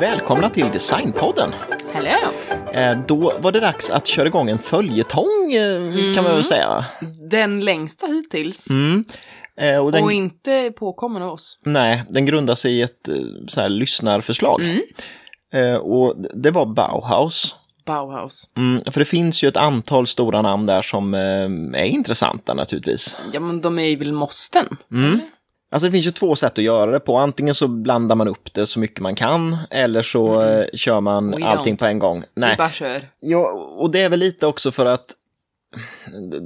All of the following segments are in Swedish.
Välkomna till Designpodden. Hello! Eh, Då var det dags att köra igång en följetong eh, kan man väl säga. Den längsta hittills. Mm. Eh, Och den, Och inte påkommen av oss. nej, den grundar sig i ett eh, så här, lyssnarförslag. Eh, Och det var Bauhaus. Bauhaus. Mm, för det finns ju ett antal stora namn där som eh, är intressanta naturligtvis. Ja, men de är väl måsten? Mm. Alltså det finns ju två sätt att göra det på. Antingen så blandar man upp det så mycket man kan eller så eh, kör man allting på en gång. Vi Nej, bara kör. ja, och det är väl lite också för att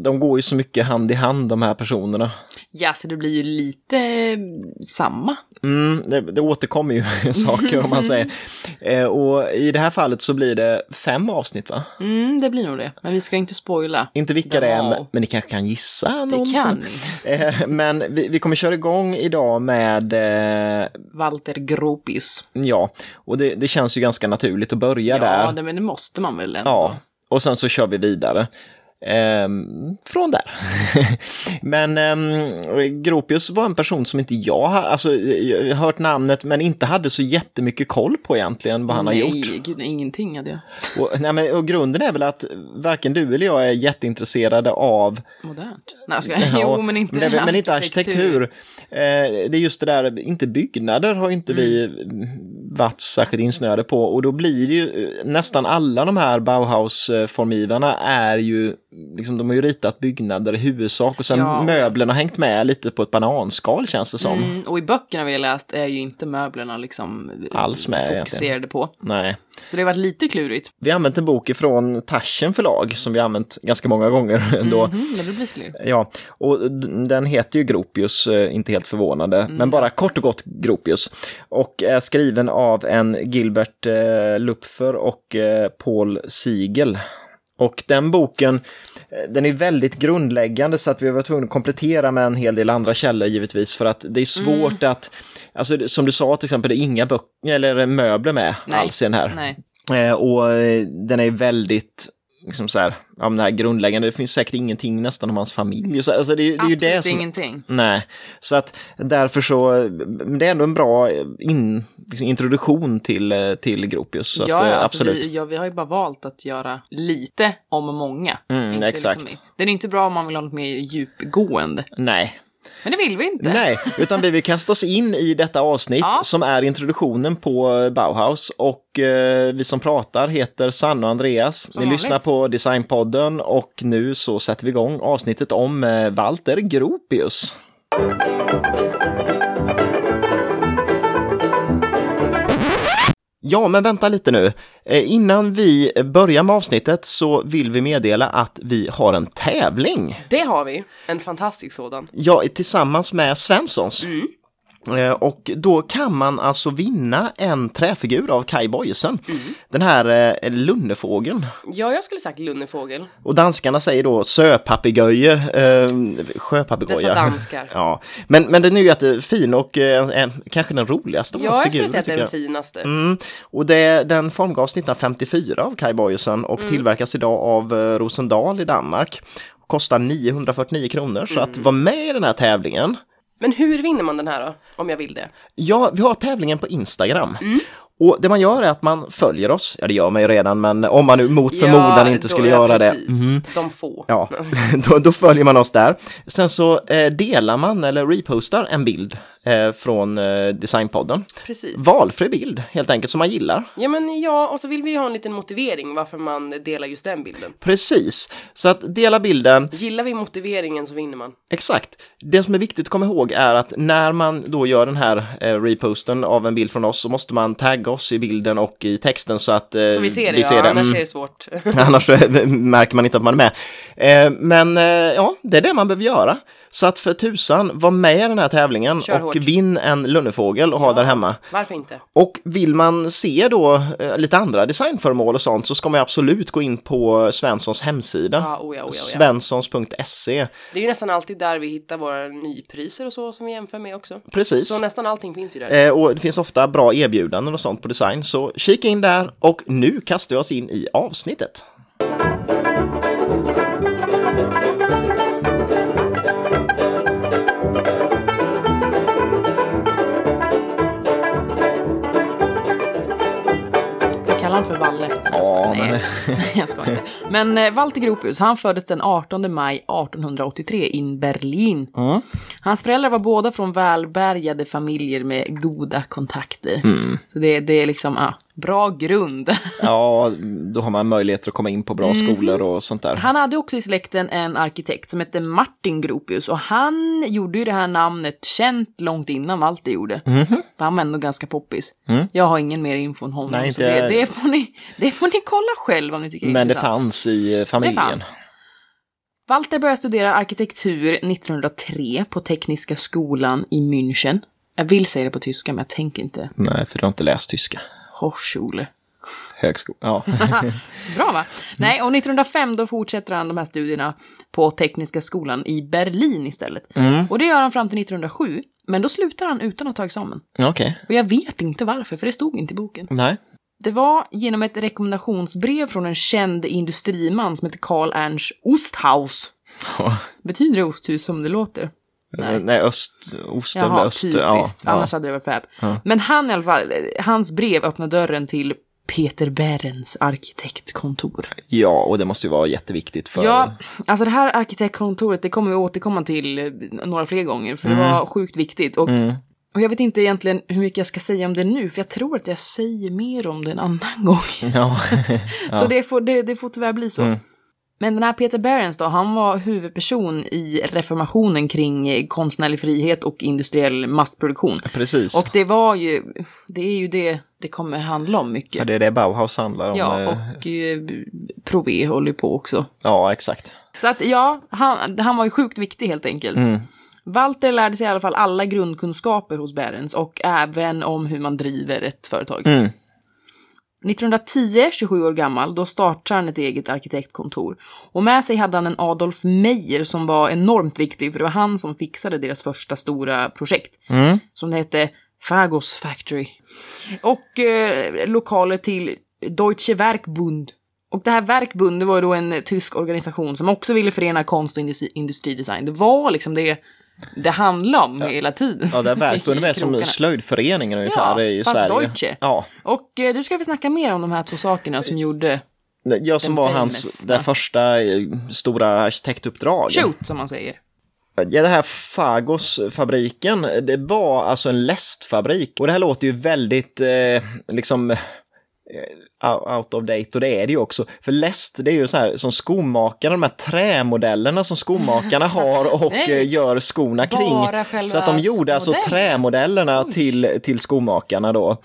de går ju så mycket hand i hand de här personerna. Ja, så det blir ju lite eh, samma. Mm, det, det återkommer ju saker om man säger. Eh, och i det här fallet så blir det fem avsnitt va? Mm, det blir nog det. Men vi ska inte spoila. Inte vilka det är, Ja. men, men ni kanske kan gissa Det någonting? kan ni. Eh, men vi, vi kommer köra igång idag med, eh, Walter Gropius. ja, och det, det känns ju ganska naturligt att börja där. Ja, det, men det måste man väl ändå. Ja, och sen så kör vi vidare. Ehm, från där. men ehm, Gropius var en person som inte jag har alltså, jag hört namnet men inte hade så jättemycket koll på egentligen vad han har gjort. Nej, gud, ingenting hade jag. Och, nej, men, och grunden är väl att varken du eller jag är jätteintresserade av Modernt. Nej, jag ska... Jo, men inte men, men inte arkitektur. Eh, det är just det där, inte byggnader har inte vi Mm. varit särskilt insnöade på och då blir det ju eh, nästan alla de här Bauhaus-formgivarna är ju, liksom de har ju ritat byggnader i huvudsak och sen Ja. möblerna har hängt med lite på ett bananskal känns det som. Mm, och i böckerna vi har läst är ju inte möblerna liksom Alls med fokuserade på. Nej. Så det har varit lite klurigt. Vi har använt en bok ifrån Taschen förlag som vi har använt ganska många gånger ändå. Mhm, det blir fler. Ja, och den heter ju Gropius, eh, inte helt förvånande, men bara kort och gott Gropius. Och är skriven av en Gilbert eh, Lupfer och eh, Paul Siegel. Och den boken, eh, den är väldigt grundläggande så att vi var tvungna att komplettera med en hel del andra källor givetvis för att det är svårt att, alltså som du sa till exempel, det är inga böcker eller möbler med Nej. alls i den här. Nej. Eh, och eh, den är väldigt, liksom så här, ja, men det här grundläggande, det finns säkert ingenting nästan om hans familj. Och så, alltså det, det är ju det som... ingenting. Nej, så att därför så, det är ändå en bra in, liksom introduktion till, till Gropius. Ja, att, alltså absolut. vi, ja, vi har ju bara valt att göra lite om många. Mm, Inte exakt. Liksom, den är inte bra om man vill ha något mer djupgående. Nej, Men det vill vi inte. nej, utan vi vill kasta oss in i detta avsnitt Ja. som är introduktionen på eh, Bauhaus. Och eh, vi som pratar heter Sanna och Andreas. Som Ni vanligt. lyssnar på Designpodden och nu så sätter vi igång avsnittet om eh, Walter Gropius. Ja, men vänta lite nu. Eh, Innan vi börjar med avsnittet så vill vi meddela att vi har en tävling. Det har vi. En fantastisk sådan. Ja, tillsammans med Svenssons. Mm. Eh, Och då kan man alltså vinna en träfigur av Kai Bojesen. Mm. Den här eh, lunnefågeln. Ja, jag skulle sagt lunnefågel. Och danskarna säger då söpapegöje, eh, sjöpapegoja. Dessa danskar. Ja, men, men den är ju jättefin och eh, kanske den roligaste av Ja, hans jag skulle figurer. säga att det är tycker den jag. finaste. Mm. Och det, den formgavs 1954 av Kai Bojesen och Mm. tillverkas idag av eh, Rosendal i Danmark. Kostar 949 kronor, så Mm. att vara med i den här tävlingen. Men hur vinner man den här då? Om jag vill det. Ja, vi har tävlingen på Instagram. Mm. Och det man gör är att man följer oss, ja det gör man ju redan, men om man nu mot förmodan inte då- skulle ja, göra precis. det. Mhm. De få. Ja, då, då följer man oss där. Sen så eh, delar man eller repostar en bild eh, från eh, Designpodden. Precis. Valfri bild helt enkelt som man gillar. Ja, men ja, och så vill vi ju ha en liten motivering varför man delar just den bilden. Precis, så att dela bilden, Gillar vi motiveringen så vinner man. exakt. Det som är viktigt att komma ihåg är att när man då gör den här eh, reposten av en bild från oss så måste man tagga oss i bilden och i texten så att eh, Så vi ser det, ja, annars Mm. är det svårt. Annars märker man inte att man är med. Men ja, det är det man behöver göra. Så att för tusan, var med i den här tävlingen Kör och Hårt. vinn en lunnefågel och ha där hemma. Varför inte? Och vill man se då eh, lite andra designföremål och sånt så ska man absolut gå in på Svenssons hemsida. Ja, oja, oja, oja. Svenssons.se. Det är ju nästan alltid där vi hittar våra nypriser och så som vi jämför med också. Precis. Så nästan allting finns ju där. Eh, och det finns ofta bra erbjudanden och sånt på design, så kika in där och nu kastar vi oss in i avsnittet. För Valle? Nej, jag Ja, skojar. men- Nej, jag ska inte. Men eh, Walter Gropius, han föddes den 18 maj 1883 i Berlin. Mm. Hans föräldrar var båda från välbärgade familjer med goda kontakter. Mm. Så det, det är liksom, ah, bra grund. Ja, då har man möjligheter att komma in på bra Mhm. skolor och sånt där. Han hade också i släkten en arkitekt som hette Martin Gropius och han gjorde ju det här namnet känt långt innan Walter gjorde. För han var ändå ganska poppis. Jag har ingen mer info än honom. Nej, så det, det, får ni, det får ni kolla själv om ni tycker det är Men det fanns i eh, familjen. Det fanns. Walter började studera arkitektur 1903 på Tekniska skolan i München. Jag vill säga det på tyska, men jag tänker inte. Nej, för du har inte läst tyska. Hochschule. Högskola. Ja. Bra va? Nej, och 1905 då fortsätter han de här studierna på Tekniska skolan i Berlin istället. Och det gör han fram till 1907. Men då slutar han utan att ta examen. Okej. Och jag vet inte varför, för det stod inte i boken. Nej. Det var genom ett rekommendationsbrev från en känd industriman som heter Karl Ernst Osthaus. Ja. Betyder det osthus som det låter? Nej, Nej öst, ost Jaha, öst. typiskt. Ja, Annars ja. hade det varit fab. Men han i alla fall, hans brev öppnade dörren till Peter Behrens arkitektkontor. ja, och det måste ju vara jätteviktigt för... Ja, alltså det här arkitektkontoret, det kommer vi återkomma till några fler gånger, för det Mm. var sjukt viktigt. Och, och jag vet inte egentligen hur mycket jag ska säga om det nu, för jag tror att jag säger mer om det en annan gång. Ja. Så det får, det, det får tyvärr bli så. Mm. Men den här Peter Behrens då, han var huvudperson i reformationen kring konstnärlig frihet och industriell massproduktion. Precis. Och det var ju, det är ju det det kommer handla om mycket. ja, det är det Bauhaus handlar om. Ja, eh, och eh, Prové håller på också. ja exakt. Så att ja, han, han var ju sjukt viktig helt enkelt. Mm. Walter lärde sig i alla fall alla grundkunskaper hos Behrens och även om hur man driver ett företag. Mm. 1910, 27 år gammal, då startar han ett eget arkitektkontor. Och med sig hade han en Adolf Meyer som var enormt viktig, för det var han som fixade deras första stora projekt. Mm. Som det hette Fagos Factory. Och eh, lokaler till Deutsche Werkbund. Och det här Werkbund, det var ju då en tysk organisation som också ville förena konst och industri, industridesign. Det var liksom det det handlade om hela tiden. Ja, det är I är som slöjdföreningen ungefär Ja, i fast Sverige. Deutsche. Ja, Och eh, du ska vi snacka mer om de här två sakerna som gjorde jag som var famous, hans det första eh, stora arkitektuppdrag. shoot, som man säger. Ja, det här Fagos-fabriken, det var alltså en lästfabrik. Och det här låter ju väldigt, eh, liksom, out of date och det är det ju också. För läst, det är ju så här som skomakarna, de här trämodellerna som skomakarna har och Nej. eh, gör skorna kring. Bara Så att de gjorde alltså trämodellerna till, till skomakarna då.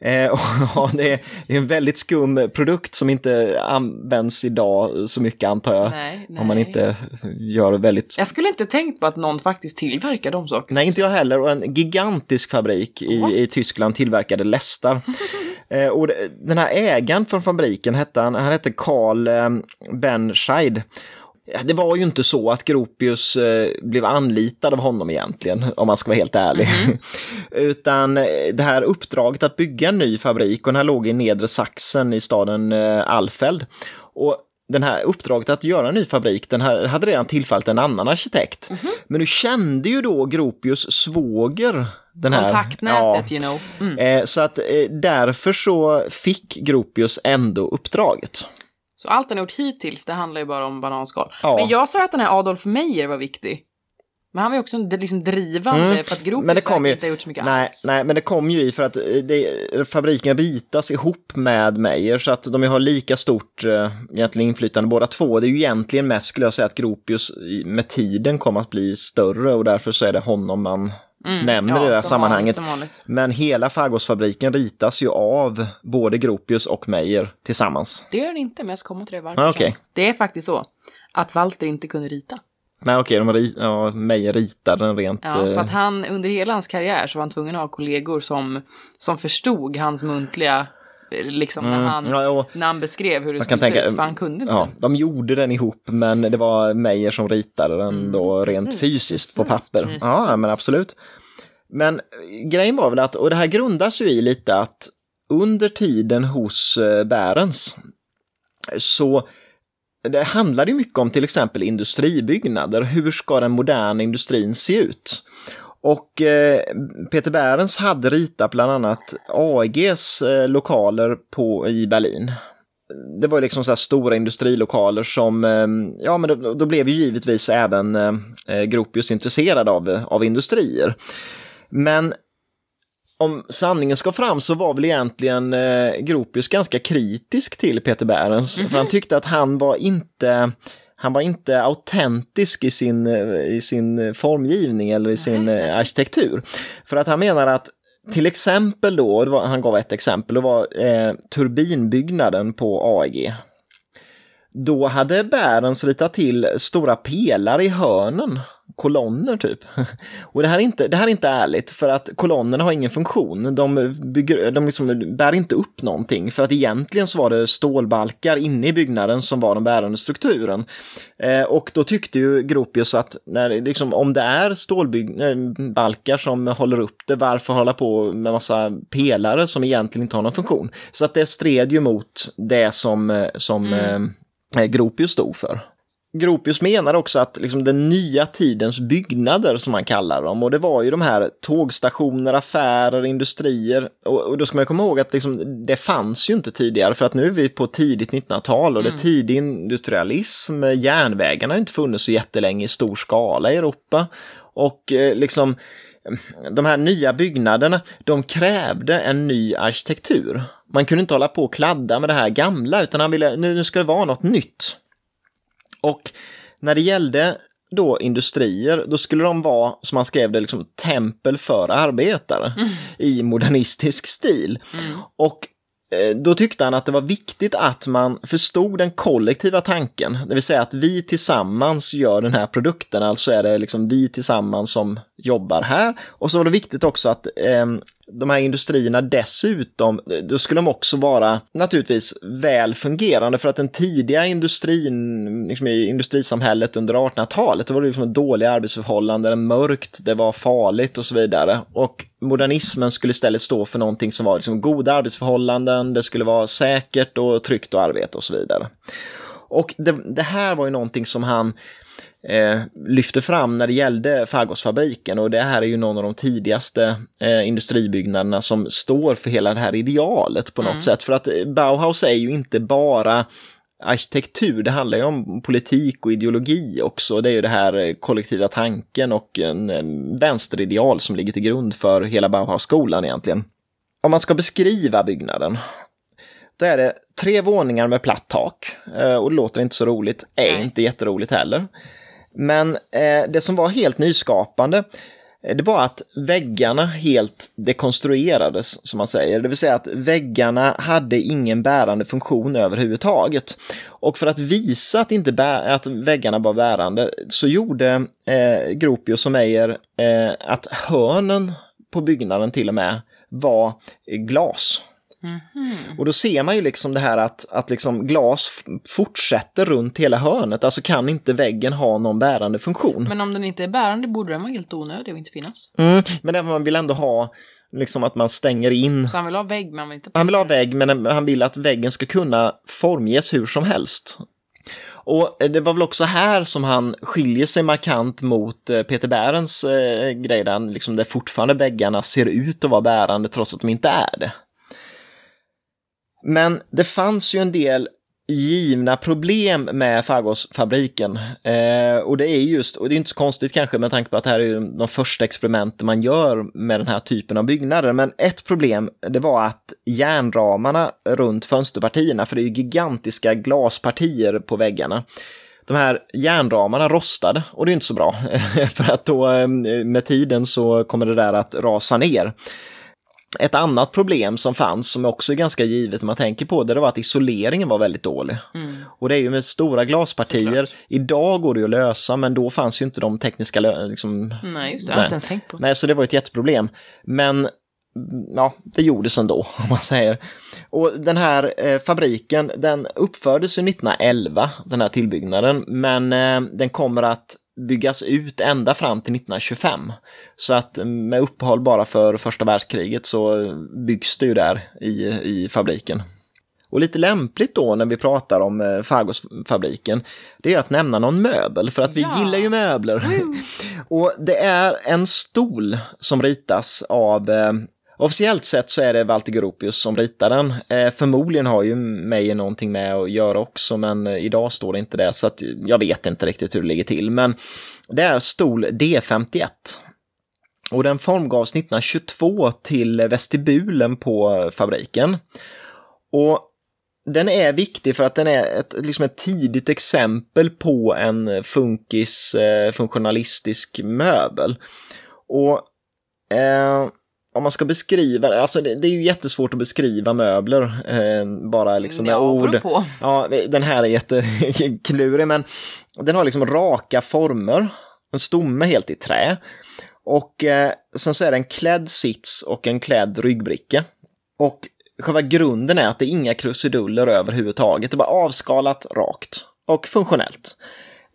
Eh, och det är en väldigt skum produkt som inte används idag så mycket antar jag. Nej, Om man nej. inte gör väldigt Jag skulle inte tänkt på att någon faktiskt tillverkar de sakerna. Nej, inte jag heller. Och en gigantisk fabrik i, i Tyskland tillverkade lästar. eh, och den här ägaren från fabriken hette han, han hette Carl eh, Benscheid. Det var ju inte så att Gropius eh, blev anlitad av honom egentligen, om man ska vara helt ärlig. Utan eh, det här uppdraget att bygga en ny fabrik, och den här låg i nedre Sachsen i staden eh, Alfeld. Och den här uppdraget att göra en ny fabrik, den här hade redan tillfallit en annan arkitekt. Men nu kände ju då Gropius svåger den här... Kontaktnätet, you know. Mm. Eh, så att eh, därför så fick Gropius ändå uppdraget. Så allt han har gjort hittills, det handlar ju bara om bananskal. Ja. Men jag sa att den här Adolf Meyer var viktig. Men han var ju också liksom drivande för att Gropius Mm. Men det kom verkar ju, inte ha gjort så mycket nej, alls. nej, men det kom ju i för att eh, det, fabriken ritas ihop med Meyer så att de har lika stort egentligen inflytande båda två. Det är ju egentligen mest skulle jag säga att Gropius med tiden kommer att bli större och därför så är det honom man nämner i det här Mm. sammanhanget. Vanligt. Men hela Fagosfabriken ritas ju av både Gropius och Meyer tillsammans. Det gör den inte, men jag ska komma till det varför Ah, sen. Det är faktiskt så att Walter inte kunde rita. Nej okej, de ri- ja, Meyer ritade den rent... Ja, för eh, att han under hela hans karriär så var han tvungen att ha kollegor som, som förstod hans muntliga, eh, liksom när, han, Mm. ja, när han beskrev hur det skulle tänka, se ut, för han kunde inte. Ja, de gjorde den ihop, men det var Meyer som ritade den då rent Mm, precis, fysiskt på precis, papper. precis. Ja, men absolut. Men eh, grejen var väl att, och det här grundas ju i lite att under tiden hos eh, Bärens så det handlade ju mycket om till exempel industribyggnader. Hur ska den moderna industrin se ut? Och eh, Peter Bärens hade ritat bland annat AEGs eh, lokaler på, i Berlin. Det var liksom så här stora industrilokaler som, eh, ja men då, då blev ju givetvis även eh, eh Gropius intresserad av, av industrier. Men om sanningen ska fram så var väl egentligen eh, Gropius ganska kritisk till Peter Behrens. För han tyckte att han var inte han var inte autentisk i sin, eh, i sin formgivning eller i sin eh, arkitektur. För att han menar att till exempel då, var, han gav ett exempel, det var eh, turbinbyggnaden på AEG. Då hade Bärens ritat till stora pelare i hörnen, kolonner typ. Och det här är inte, det här är inte ärligt för att kolonnerna har ingen funktion. De, bygger, de liksom bär inte upp någonting för att egentligen så var det stålbalkar inne i byggnaden som var den bärande strukturen. Eh, och då tyckte ju Gropius att när, liksom, om det är stålbalkar som håller upp det, varför hålla på med massa pelare som egentligen inte har någon funktion? Så att det stred ju mot det som, eh, som eh, Gropius stod för. Gropius menar också att liksom den nya tidens byggnader som man kallar dem och det var ju de här tågstationer, affärer, industrier och, och då ska man komma ihåg att liksom, det fanns ju inte tidigare för att nu är vi på tidigt 1900-tal och det är tidig industrialism, järnvägarna har inte funnits så jättelänge i stor skala i Europa och eh, liksom de här nya byggnaderna, de krävde en ny arkitektur. Man kunde inte hålla på och kladda med det här gamla utan han ville, nu, nu ska det vara något nytt. Och när det gällde då industrier, då skulle de vara, som han skrev det, liksom tempel för arbetare i modernistisk stil. Och eh, då tyckte han att det var viktigt att man förstod den kollektiva tanken, det vill säga att vi tillsammans gör den här produkten, alltså är det liksom vi tillsammans som jobbar här. Och så var det viktigt också att eh, de här industrierna dessutom, då skulle de också vara naturligtvis väl fungerande för att den tidiga industrin, liksom i industrisamhället under 1800-talet, det var liksom dåliga arbetsförhållanden, mörkt, det var farligt och så vidare. Och modernismen skulle istället stå för någonting som var liksom goda arbetsförhållanden, det skulle vara säkert och tryggt att arbeta och så vidare. Och det, det här var ju någonting som han eh, lyfte fram när det gällde Fagosfabriken och det här är ju någon av de tidigaste eh, industribyggnaderna som står för hela det här idealet på något sätt. För att eh, Bauhaus är ju inte bara arkitektur, det handlar ju om politik och ideologi också. Det är ju det här eh, kollektiva tanken och en vänsterideal som ligger till grund för hela Bauhausskolan egentligen. Om man ska beskriva byggnaden, då är det tre våningar med platt tak. Eh, Och det låter inte så roligt, är inte jätteroligt heller. Men eh, det som var helt nyskapande, eh, det var att väggarna helt dekonstruerades, som man säger. Det vill säga att väggarna hade ingen bärande funktion överhuvudtaget. Och för att visa att, inte bä- att väggarna var bärande så gjorde eh, Gropius och Meyer eh, att hörnen på byggnaden till och med var eh, glas glas. Och då ser man ju liksom det här att, att liksom glas fortsätter runt hela hörnet, alltså kan inte väggen ha någon bärande funktion. Men om den inte är bärande borde den vara helt onödig och inte finnas. Mm, men man vill ändå ha liksom att man stänger in. Så han vill ha vägg men han vill inte Han vill ha vägg, men han vill att väggen ska kunna formges hur som helst. Och det var väl också här som han skiljer sig markant mot eh, Peter Behrens eh, grej, där liksom där fortfarande väggarna ser ut att vara bärande trots att de inte är det. Men det fanns ju en del givna problem med Fagosfabriken. Eh, och det är just, och det är inte så konstigt kanske med tanke på att det här är de första experimenten man gör med den här typen av byggnader. Men ett problem, det var att järnramarna runt fönsterpartierna, för det är ju gigantiska glaspartier på väggarna, de här järnramarna rostade och det är inte så bra. för att då eh, med tiden så kommer det där att rasa ner. Ett annat problem som fanns, som också är ganska givet om man tänker på det, det var att isoleringen var väldigt dålig. Och det är ju med stora glaspartier. Såklart. Idag går det ju att lösa, men då fanns ju inte de tekniska liksom, Nej, just det. Jag har inte ens tänkt på. Nej, så det var ett jätteproblem. Men mm, ja, det gjordes ändå, om man säger. Och den här eh, fabriken, den uppfördes ju 1911, den här tillbyggnaden, men eh, den kommer att byggas ut ända fram till 1925. Så att mm, med uppehåll bara för första världskriget så byggs det ju där i, i fabriken. Och lite lämpligt då när vi pratar om eh, Fagosfabriken, det är att nämna någon möbel, för att vi Ja. gillar ju möbler. Och det är en stol som ritas av eh, Officiellt sett så är det Walter Gropius som ritar den. Eh, förmodligen har ju Meijer någonting med att göra också, men eh, idag står det inte det, så att jag vet inte riktigt hur det ligger till. Men det är stol D51. Och den formgavs 1922 till vestibulen på fabriken. Och den är viktig för att den är ett, liksom ett tidigt exempel på en funkis eh, funktionalistisk möbel. Och eh, om man ska beskriva det, alltså det, det är ju jättesvårt att beskriva möbler, eh, bara liksom med ja, ord. på. Ja, den här är jätteklurig, men den har liksom raka former, en stomme helt i trä. Och eh, sen så är det en klädd sits och en klädd ryggbricka. Och själva grunden är att det är inga krusiduller överhuvudtaget, det är bara avskalat rakt och funktionellt.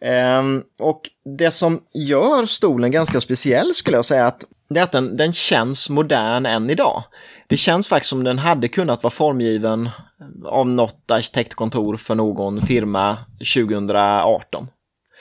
Ehm, och det som gör stolen ganska speciell skulle jag säga att det är att den, den känns modern än idag. Det känns faktiskt som den hade kunnat vara formgiven av något arkitektkontor för någon firma 2018.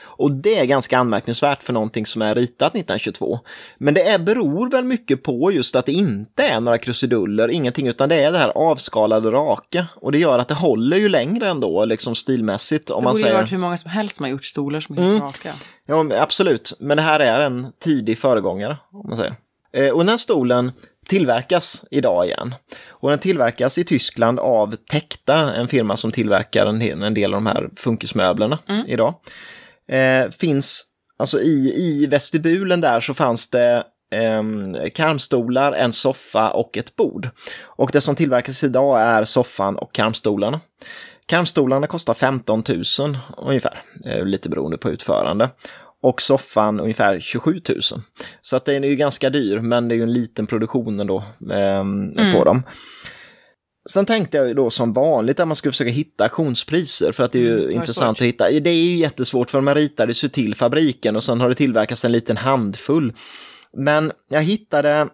Och det är ganska anmärkningsvärt för någonting som är ritat 1922. Men det är, beror väl mycket på just att det inte är några krusiduller, ingenting, utan det är det här avskalade raka. Och det gör att det håller ju längre ändå, liksom stilmässigt. Om Det man borde ju säger. varit hur många som helst som har gjort stolar som är helt raka. Ja, absolut. Men det här är en tidig föregångare, om man säger. Eh, och den här stolen tillverkas idag igen. Och den tillverkas i Tyskland av Tekta, en firma som tillverkar en, del av de här funkismöblerna idag. Eh, finns, alltså i, i vestibulen där så fanns det ehm, karmstolar, en soffa och ett bord. Och det som tillverkas idag är soffan och karmstolarna. Karmstolarna kostar 15 000 ungefär, eh, lite beroende på utförande. Och soffan ungefär 27 000. Så att den är ju ganska dyr, men det är ju en liten produktion ändå ehm, på dem. Sen tänkte jag ju då som vanligt att man skulle försöka hitta auktionspriser för att det är ju Mm, intressant svårt? att hitta. Det är ju jättesvårt för man ritades ju till fabriken och sen har det tillverkats en liten handfull. Men jag hittade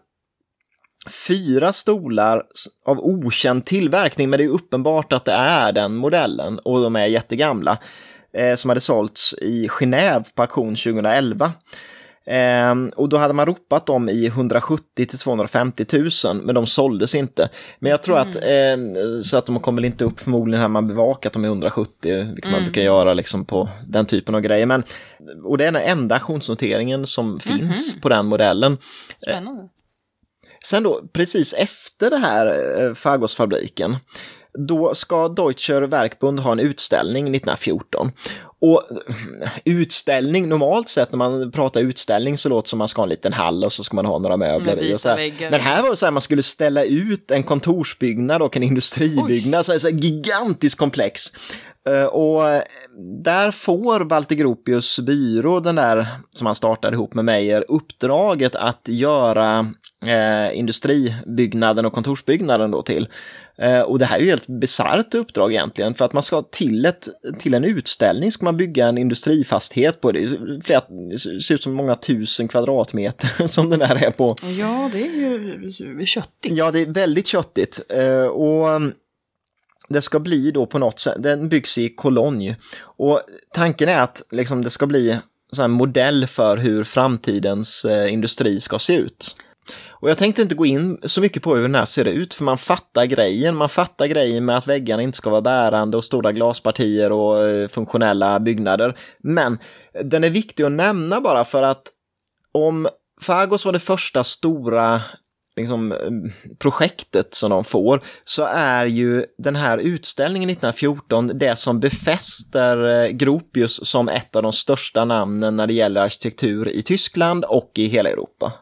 fyra stolar av okänd tillverkning, men det är uppenbart att det är den modellen och de är jättegamla, eh, som hade sålts i Genève på auktion 2011. Ehm, och då hade man ropat dem i 170 till 250 000, men de såldes inte. Men jag tror att, ehm, så att de kom väl inte upp förmodligen har man bevakat dem i 170, vilket man brukar göra liksom på den typen av grejer. Men, och det är den enda auktionsnoteringen som finns på den modellen. Spännande. Sen då, precis efter det här eh, Fagosfabriken, då ska Deutscher Werkbund ha en utställning 1914. Och eh, utställning, normalt sett när man pratar utställning så låter det som man ska ha en liten hall och så ska man ha några möbler i. Och så här. Men här var det så här, man skulle ställa ut en kontorsbyggnad och en industribyggnad, så här, så här, gigantiskt komplex. Eh, Och eh, där får Walter Gropius byrå, den där som han startade ihop med Meijer, uppdraget att göra eh, industribyggnaden och kontorsbyggnaden då till. Eh, och det här är ju helt bisarrt uppdrag egentligen, för att man ska till, ett, till en utställning ska man bygga en industrifastighet på det. Flera, det ser ut som många tusen kvadratmeter som den här är på. Ja, det är ju köttigt. Ja, det är väldigt köttigt. Eh, och mm, det ska bli då på något sätt, den byggs i Cologne. Och tanken är att liksom, det ska bli en modell för hur framtidens eh, industri ska se ut. Och jag tänkte inte gå in så mycket på hur den här ser ut, för man fattar grejen. Man fattar grejen med att väggarna inte ska vara bärande och stora glaspartier och eh, funktionella byggnader. Men den är viktig att nämna bara för att om Fagos var det första stora liksom, eh, projektet som de får, så är ju den här utställningen 1914 det som befäster eh, Gropius som ett av de största namnen när det gäller arkitektur i Tyskland och i hela Europa.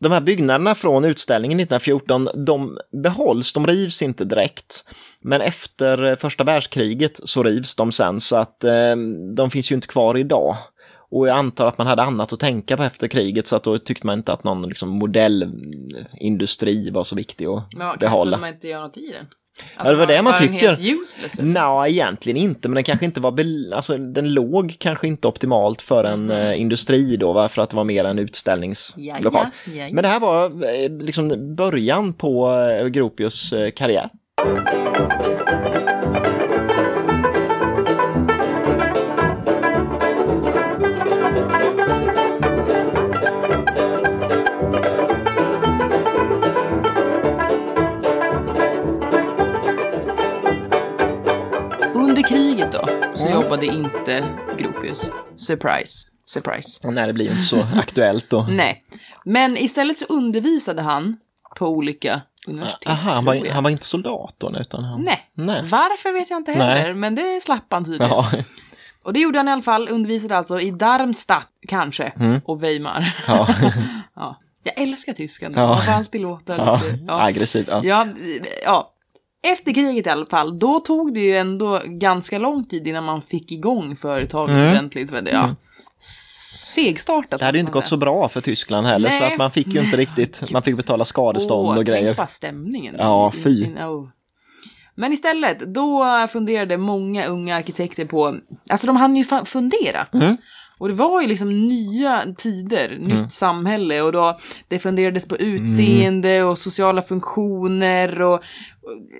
De här byggnaderna från utställningen 1914, de behålls, de rivs inte direkt. Men efter första världskriget så rivs de sen så att eh, de finns ju inte kvar idag. Och jag antar att man hade annat att tänka på efter kriget så att då tyckte man inte att någon liksom, modellindustri var så viktig att Men behålla. kunde man inte göra något i den? Alltså, det var det man tycker. Nej, egentligen inte, men den kanske inte var, alltså den låg kanske inte optimalt för en eh, industri då, va? för att det var mer en utställningslokal. ja, ja, ja. Men det här var eh, liksom början på eh, Gropius eh, karriär. Så Mm. jobbade inte Gropius. Surprise. Surprise. Nej, det blir ju inte så aktuellt då. Nej. Men istället så undervisade han på olika universitet. Aha, han var, han var inte soldat då, utan han... Nej. Nej. Varför vet jag inte heller, Nej. men det slapp han tydligen. Ja, Och det gjorde han i alla fall, undervisade alltså i Darmstadt, kanske, Mm. och Weimar. ja. ja. Jag älskar tyskan, Ja. man får alltid låta ja. lite... Ja. aggressivt. Ja. Ja, ja. Efter kriget i alla fall, då tog det ju ändå ganska lång tid innan man fick igång företaget Mm. ordentligt. Det, ja. Segstartat. Det hade ju inte gått så bra för Tyskland heller, så Nej. att man fick ju inte riktigt, man fick betala skadestånd Åh, och grejer. Tänk bara stämningen. Ja, fy. oh. Men istället, då funderade många unga arkitekter på, alltså de hann ju fundera. Mm. Och det var ju liksom nya tider, nytt samhälle och då det funderades på utseende och sociala funktioner och,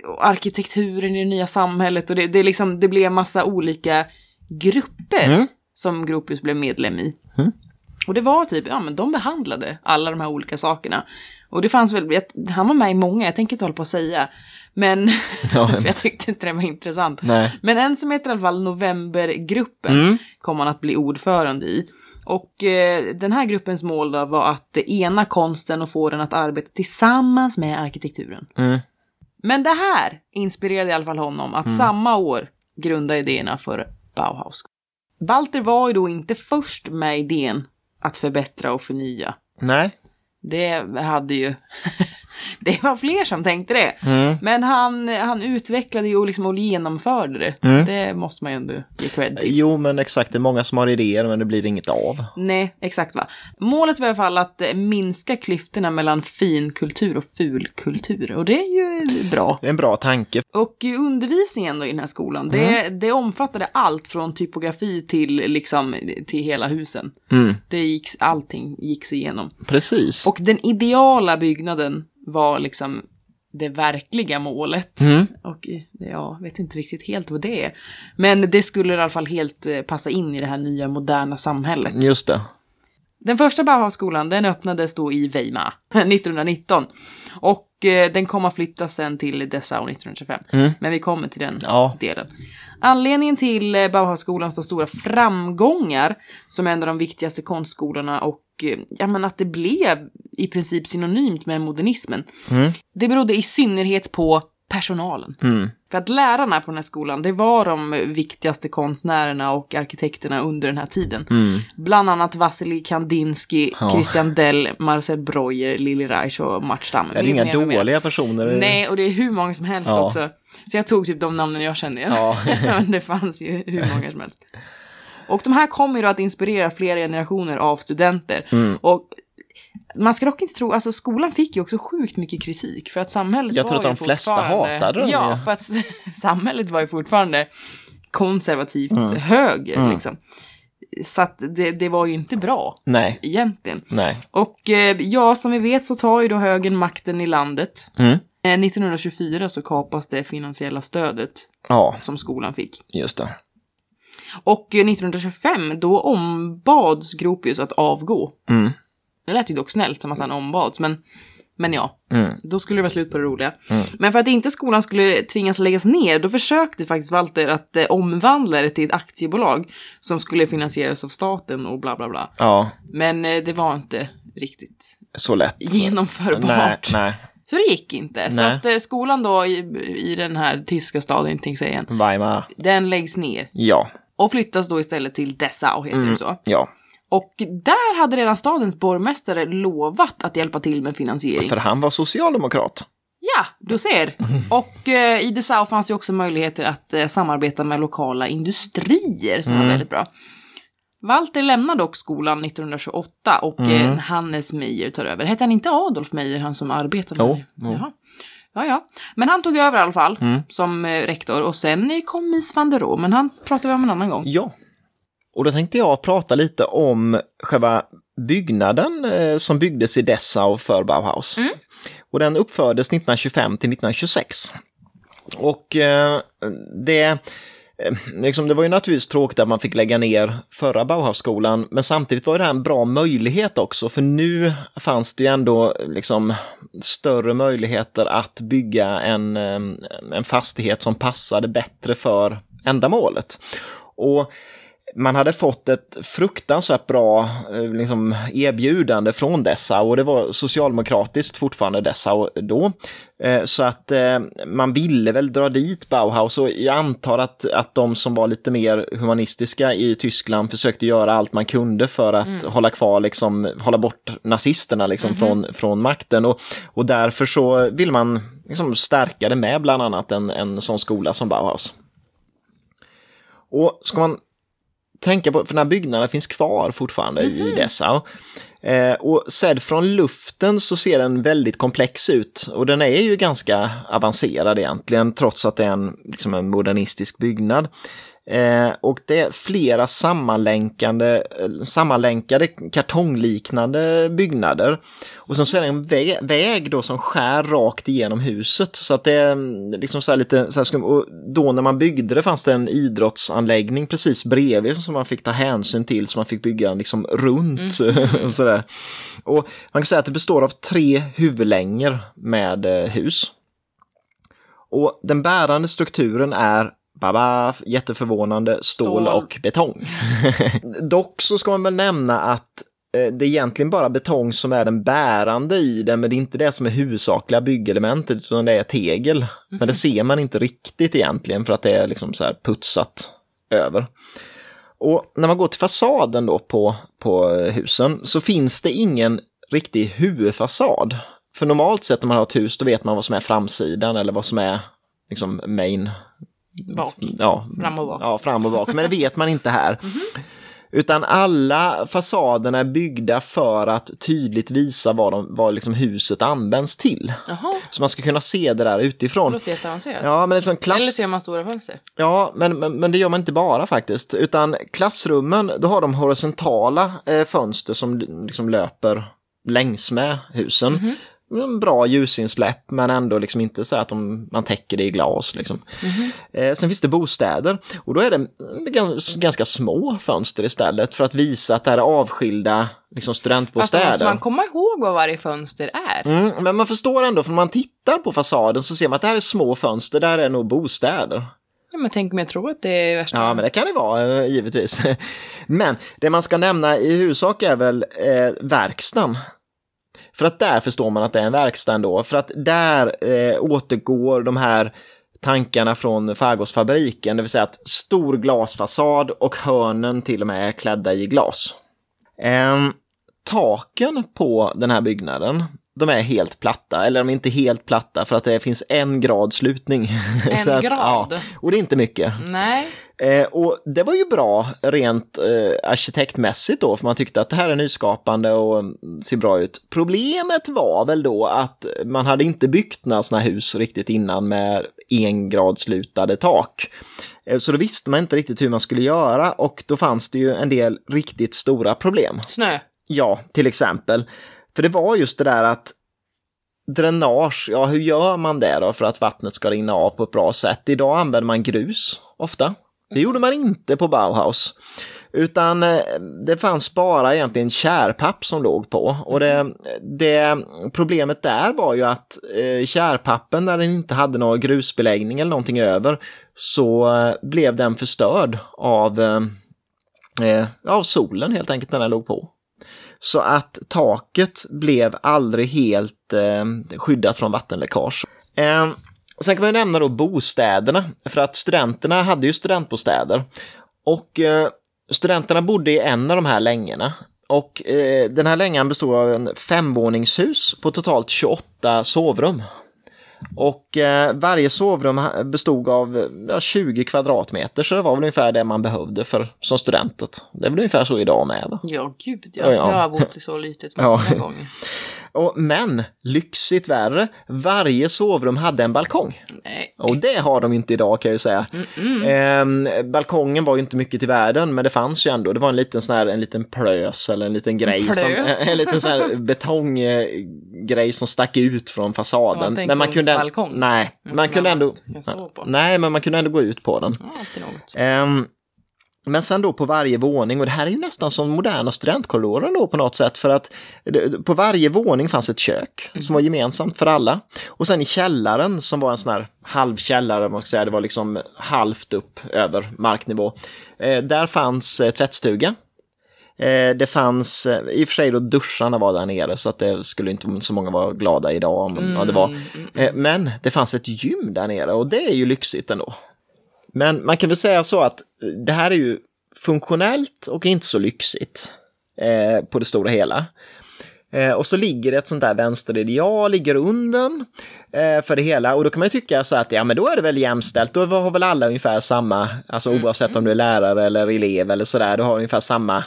och, arkitekturen i det nya samhället och det, det, liksom, det blev massa olika grupper Mm. som Gropius blev medlem i. Mm. Och det var typ, ja men de behandlade alla de här olika sakerna. Och det fanns väl, jag- han var med i många, jag tänker inte hålla på att säga. Men, Ja. jag tyckte inte det var intressant. Nej. Men en som heter i alla fall Novembergruppen Mm. kom han att bli ordförande i. Och eh, den här gruppens mål då var att ena konsten och få den att arbeta tillsammans med arkitekturen. Mm. Men det här inspirerade i alla fall honom att samma år grunda idéerna för Bauhaus. Walter var ju då inte först med idén att förbättra och förnya. Nej. Det hade ju... det var fler som tänkte det. Mm. Men han, han utvecklade ju och, liksom och genomförde det. Mm. Det måste man ju ändå ge cred till. Jo, men exakt, det är många som har idéer, men det blir inget av. Nej, exakt va. Målet var i alla fall att eh, minska klyftorna mellan finkultur och fulkultur. Och det är ju bra. Det är en bra tanke. Och undervisningen då i den här skolan, det, det omfattade allt från typografi till liksom till hela husen. Mm. Det gick, allting gick igenom. Precis. Och den ideala byggnaden var liksom det verkliga målet. Mm. Och jag vet inte riktigt helt vad det är. Men det skulle i alla fall helt eh, passa in i det här nya moderna samhället. Just det. Den första Bauhausskolan den öppnades då i Weimar 1919. Och eh, den kom att flyttas sen till Dessau 1925. Mm. Men vi kommer till den Ja. delen. Anledningen till eh, Bauhausskolans stora framgångar som en av de viktigaste konstskolorna och ja, men att det blev i princip synonymt med modernismen. Mm. Det berodde i synnerhet på personalen. Mm. För att lärarna på den här skolan, det var de viktigaste konstnärerna och arkitekterna under den här tiden. Mm. Bland annat Vasilij Kandinsky, Ja. Christian Dell, Marcel Breuer, Lili Reich och Mart Stammen. Det är inga dåliga personer. Nej, och det är hur många som helst Ja. också. Så jag tog typ de namnen jag känner. Ja. Men det fanns ju hur många som helst. Och de här kommer ju då att inspirera flera generationer av studenter. Mm. Och man ska dock inte tro, alltså skolan fick ju också sjukt mycket kritik för att samhället Jag var tror att de flesta hatade dem, Ja, ja. för att samhället var ju fortfarande konservativt Mm. höger Mm. liksom. Så att det, det var ju inte bra Nej. egentligen. Nej. Och eh, ja, som vi vet så tar ju då högern makten i landet. Mm. Eh, 1924 så kapas det finansiella stödet Ja, som skolan fick. just det. Och eh, 1925 då ombads Gropius att avgå. Mm. Det lät ju dock snällt som att han ombads, men, men ja, Mm. då skulle det vara slut på det roliga. Mm. Men för att inte skolan skulle tvingas läggas ner, då försökte faktiskt Walter att eh, omvandla det till ett aktiebolag som skulle finansieras av staten och bla bla bla. Ja, Men eh, det var inte riktigt så lätt. genomförbart. Nej, nej. Så det gick inte. Så Nej. att eh, skolan då i, i den här tyska staden Tingsén, Weimar. den läggs ner. Ja. Och flyttas då istället till Dessau, heter Mm. det så. Ja. Och där hade redan stadens borgmästare lovat att hjälpa till med finansiering. För han var socialdemokrat. Ja, du ser. Och eh, i Dessau fanns det också möjligheter att eh, samarbeta med lokala industrier som var väldigt bra. Walter lämnar dock skolan 1928 och eh, Hannes Meijer tar över. Hette han inte Adolf Meijer, han som arbetade med jo. Jaha. Ja, ja. Men han tog över i alla fall som eh, rektor och sen eh, kom Mies van der Rohe, men han pratar vi om en annan gång. Ja. Och då tänkte jag prata lite om själva byggnaden eh, som byggdes i Dessau för Bauhaus. Och den uppfördes 1925 till 1926. Och eh, det, Ehm, liksom, det var ju naturligtvis tråkigt att man fick lägga ner förra Bauhausskolan, men samtidigt var det här en bra möjlighet också, för nu fanns det ju ändå liksom större möjligheter att bygga en, ehm, en fastighet som passade bättre för ändamålet. Och man hade fått ett fruktansvärt bra eh, liksom, erbjudande från Dessau och det var socialdemokratiskt fortfarande Dessau då. Eh, Så att eh, man ville väl dra dit Bauhaus och jag antar att, att de som var lite mer humanistiska i Tyskland försökte göra allt man kunde för att hålla kvar, liksom, hålla bort nazisterna liksom, från, från makten och, och därför så vill man liksom, stärka det med bland annat en, en sån skola som Bauhaus. Och ska man tänka på, för den här byggnaden finns kvar fortfarande i Dessau. Eh, och sedd från luften så ser den väldigt komplex ut och den är ju ganska avancerad egentligen trots att det är en, liksom en modernistisk byggnad. Eh, och det är flera sammanlänkande, eh, sammanlänkade kartongliknande byggnader. Och sen så är det en vä väg då som skär rakt igenom huset. Så att det är mm, liksom så här lite så skum. Och då när man byggde det fanns det en idrottsanläggning precis bredvid som man fick ta hänsyn till. Så man fick bygga den liksom runt. och sådär. Och man kan säga att det består av tre huvudlängor med eh, hus. Och den bärande strukturen är Baba, jätteförvånande, stål, Stål. och betong. Dock så ska man väl nämna att eh, det är egentligen bara betong som är den bärande i den, men det är inte det som är huvudsakliga byggelementet, utan det är tegel. Men det ser man inte riktigt egentligen för att det är liksom så här putsat över. Och när man går till fasaden då på, på husen så finns det ingen riktig huvudfasad. För normalt sett när man har ett hus då vet man vad som är framsidan eller vad som är liksom main Bak. ja, Fram och bak. Ja, fram och bak. Men det vet man inte här. Utan alla fasaderna är byggda för att tydligt visa vad, de, vad liksom huset används till. Jaha, Så man ska kunna se det där det utifrån. låter jätteavancerat. Ja, men det är som klass... Eller ser man stora fönster? Ja, men, men, men det gör man inte bara faktiskt. Utan klassrummen, då har de horisontala eh, fönster som liksom löper längs med husen. En Bra ljusinsläpp men ändå liksom inte så att de, man täcker det i glas. Liksom. Eh, sen finns det bostäder och då är det gans, ganska små fönster istället för att visa att det här är avskilda liksom, studentbostäder. måste man komma ihåg vad varje fönster är. Mm, men man förstår ändå, för när man tittar på fasaden så ser man att det här är små fönster, där är nog bostäder. Ja, men tänk om jag tror att det är värsta... Ja, men det kan det vara, eh, givetvis. Men det man ska nämna i huvudsak är väl eh, verkstaden. För att där förstår man att det är en verkstad ändå, för att där eh, återgår de här tankarna från Fargårdsfabriken, det vill säga att stor glasfasad och hörnen till och med är klädda i glas. Ehm, taken på den här byggnaden, de är helt platta, eller de är inte helt platta för att det finns en grad slutning. En att, grad? Ja, och det är inte mycket. Nej. Eh, och det var ju bra rent eh, arkitektmässigt då, för man tyckte att det här är nyskapande och mm, ser bra ut. Problemet var väl då att man hade inte byggt några sådana hus riktigt innan med engradslutade tak. Eh, så då visste man inte riktigt hur man skulle göra och då fanns det ju en del riktigt stora problem. Snö. Ja, till exempel. För det var just det där att dränage, ja hur gör man det då för att vattnet ska rinna av på ett bra sätt? Idag använder man grus ofta. Det gjorde man inte på Bauhaus. Utan eh, det fanns bara egentligen kärpapp som låg på. Och det, det problemet där var ju att eh, kärpappen, när den inte hade någon grusbeläggning eller någonting över, så eh, blev den förstörd av, eh, eh, av solen helt enkelt när den låg på. Så att taket blev aldrig helt eh, skyddat från vattenläckage. Eh, sen kan man nämna då bostäderna, för att studenterna hade ju studentbostäder. Och eh, studenterna bodde i en av de här längorna. Och eh, den här längan bestod av en femvåningshus på totalt 28 sovrum. Och eh, varje sovrum bestod av ja, 20 kvadratmeter, så det var väl ungefär det man behövde för, som studentet. Det är väl ungefär så idag med. Va? Ja, gud ja. Ja, ja. Jag har bott i så litet Ja. många gånger. Och, men, lyxigt värre, varje sovrum hade en balkong. Nej. Och det har de inte idag kan jag ju säga. Ehm, balkongen var ju inte mycket till världen, men det fanns ju ändå. Det var en liten sån här, en liten plös eller en liten grej. Som, plös? en liten sån här betonggrej som stack ut från fasaden. men man kunde, balkong. nej, man som kunde ändå, nej, men man kunde ändå gå ut på den. Ja, men sen då på varje våning, och det här är ju nästan som moderna studentkorridoren då på något sätt, för att på varje våning fanns ett kök som var gemensamt för alla. Och sen i källaren som var en sån här halvkällare, man ska säga, det var liksom halvt upp över marknivå. Eh, där fanns eh, tvättstuga. Eh, det fanns, i och för sig då duscharna var där nere så att det skulle inte så många vara glada idag om ja, det var. Eh, men det fanns ett gym där nere och det är ju lyxigt ändå. Men man kan väl säga så att det här är ju funktionellt och inte så lyxigt eh, på det stora hela. Eh, och så ligger det ett sånt där vänsterideal i grunden eh, för det hela. Och då kan man ju tycka så att ja, men då är det väl jämställt. Då har väl alla ungefär samma, alltså oavsett om du är lärare eller elev eller sådär, du har ungefär samma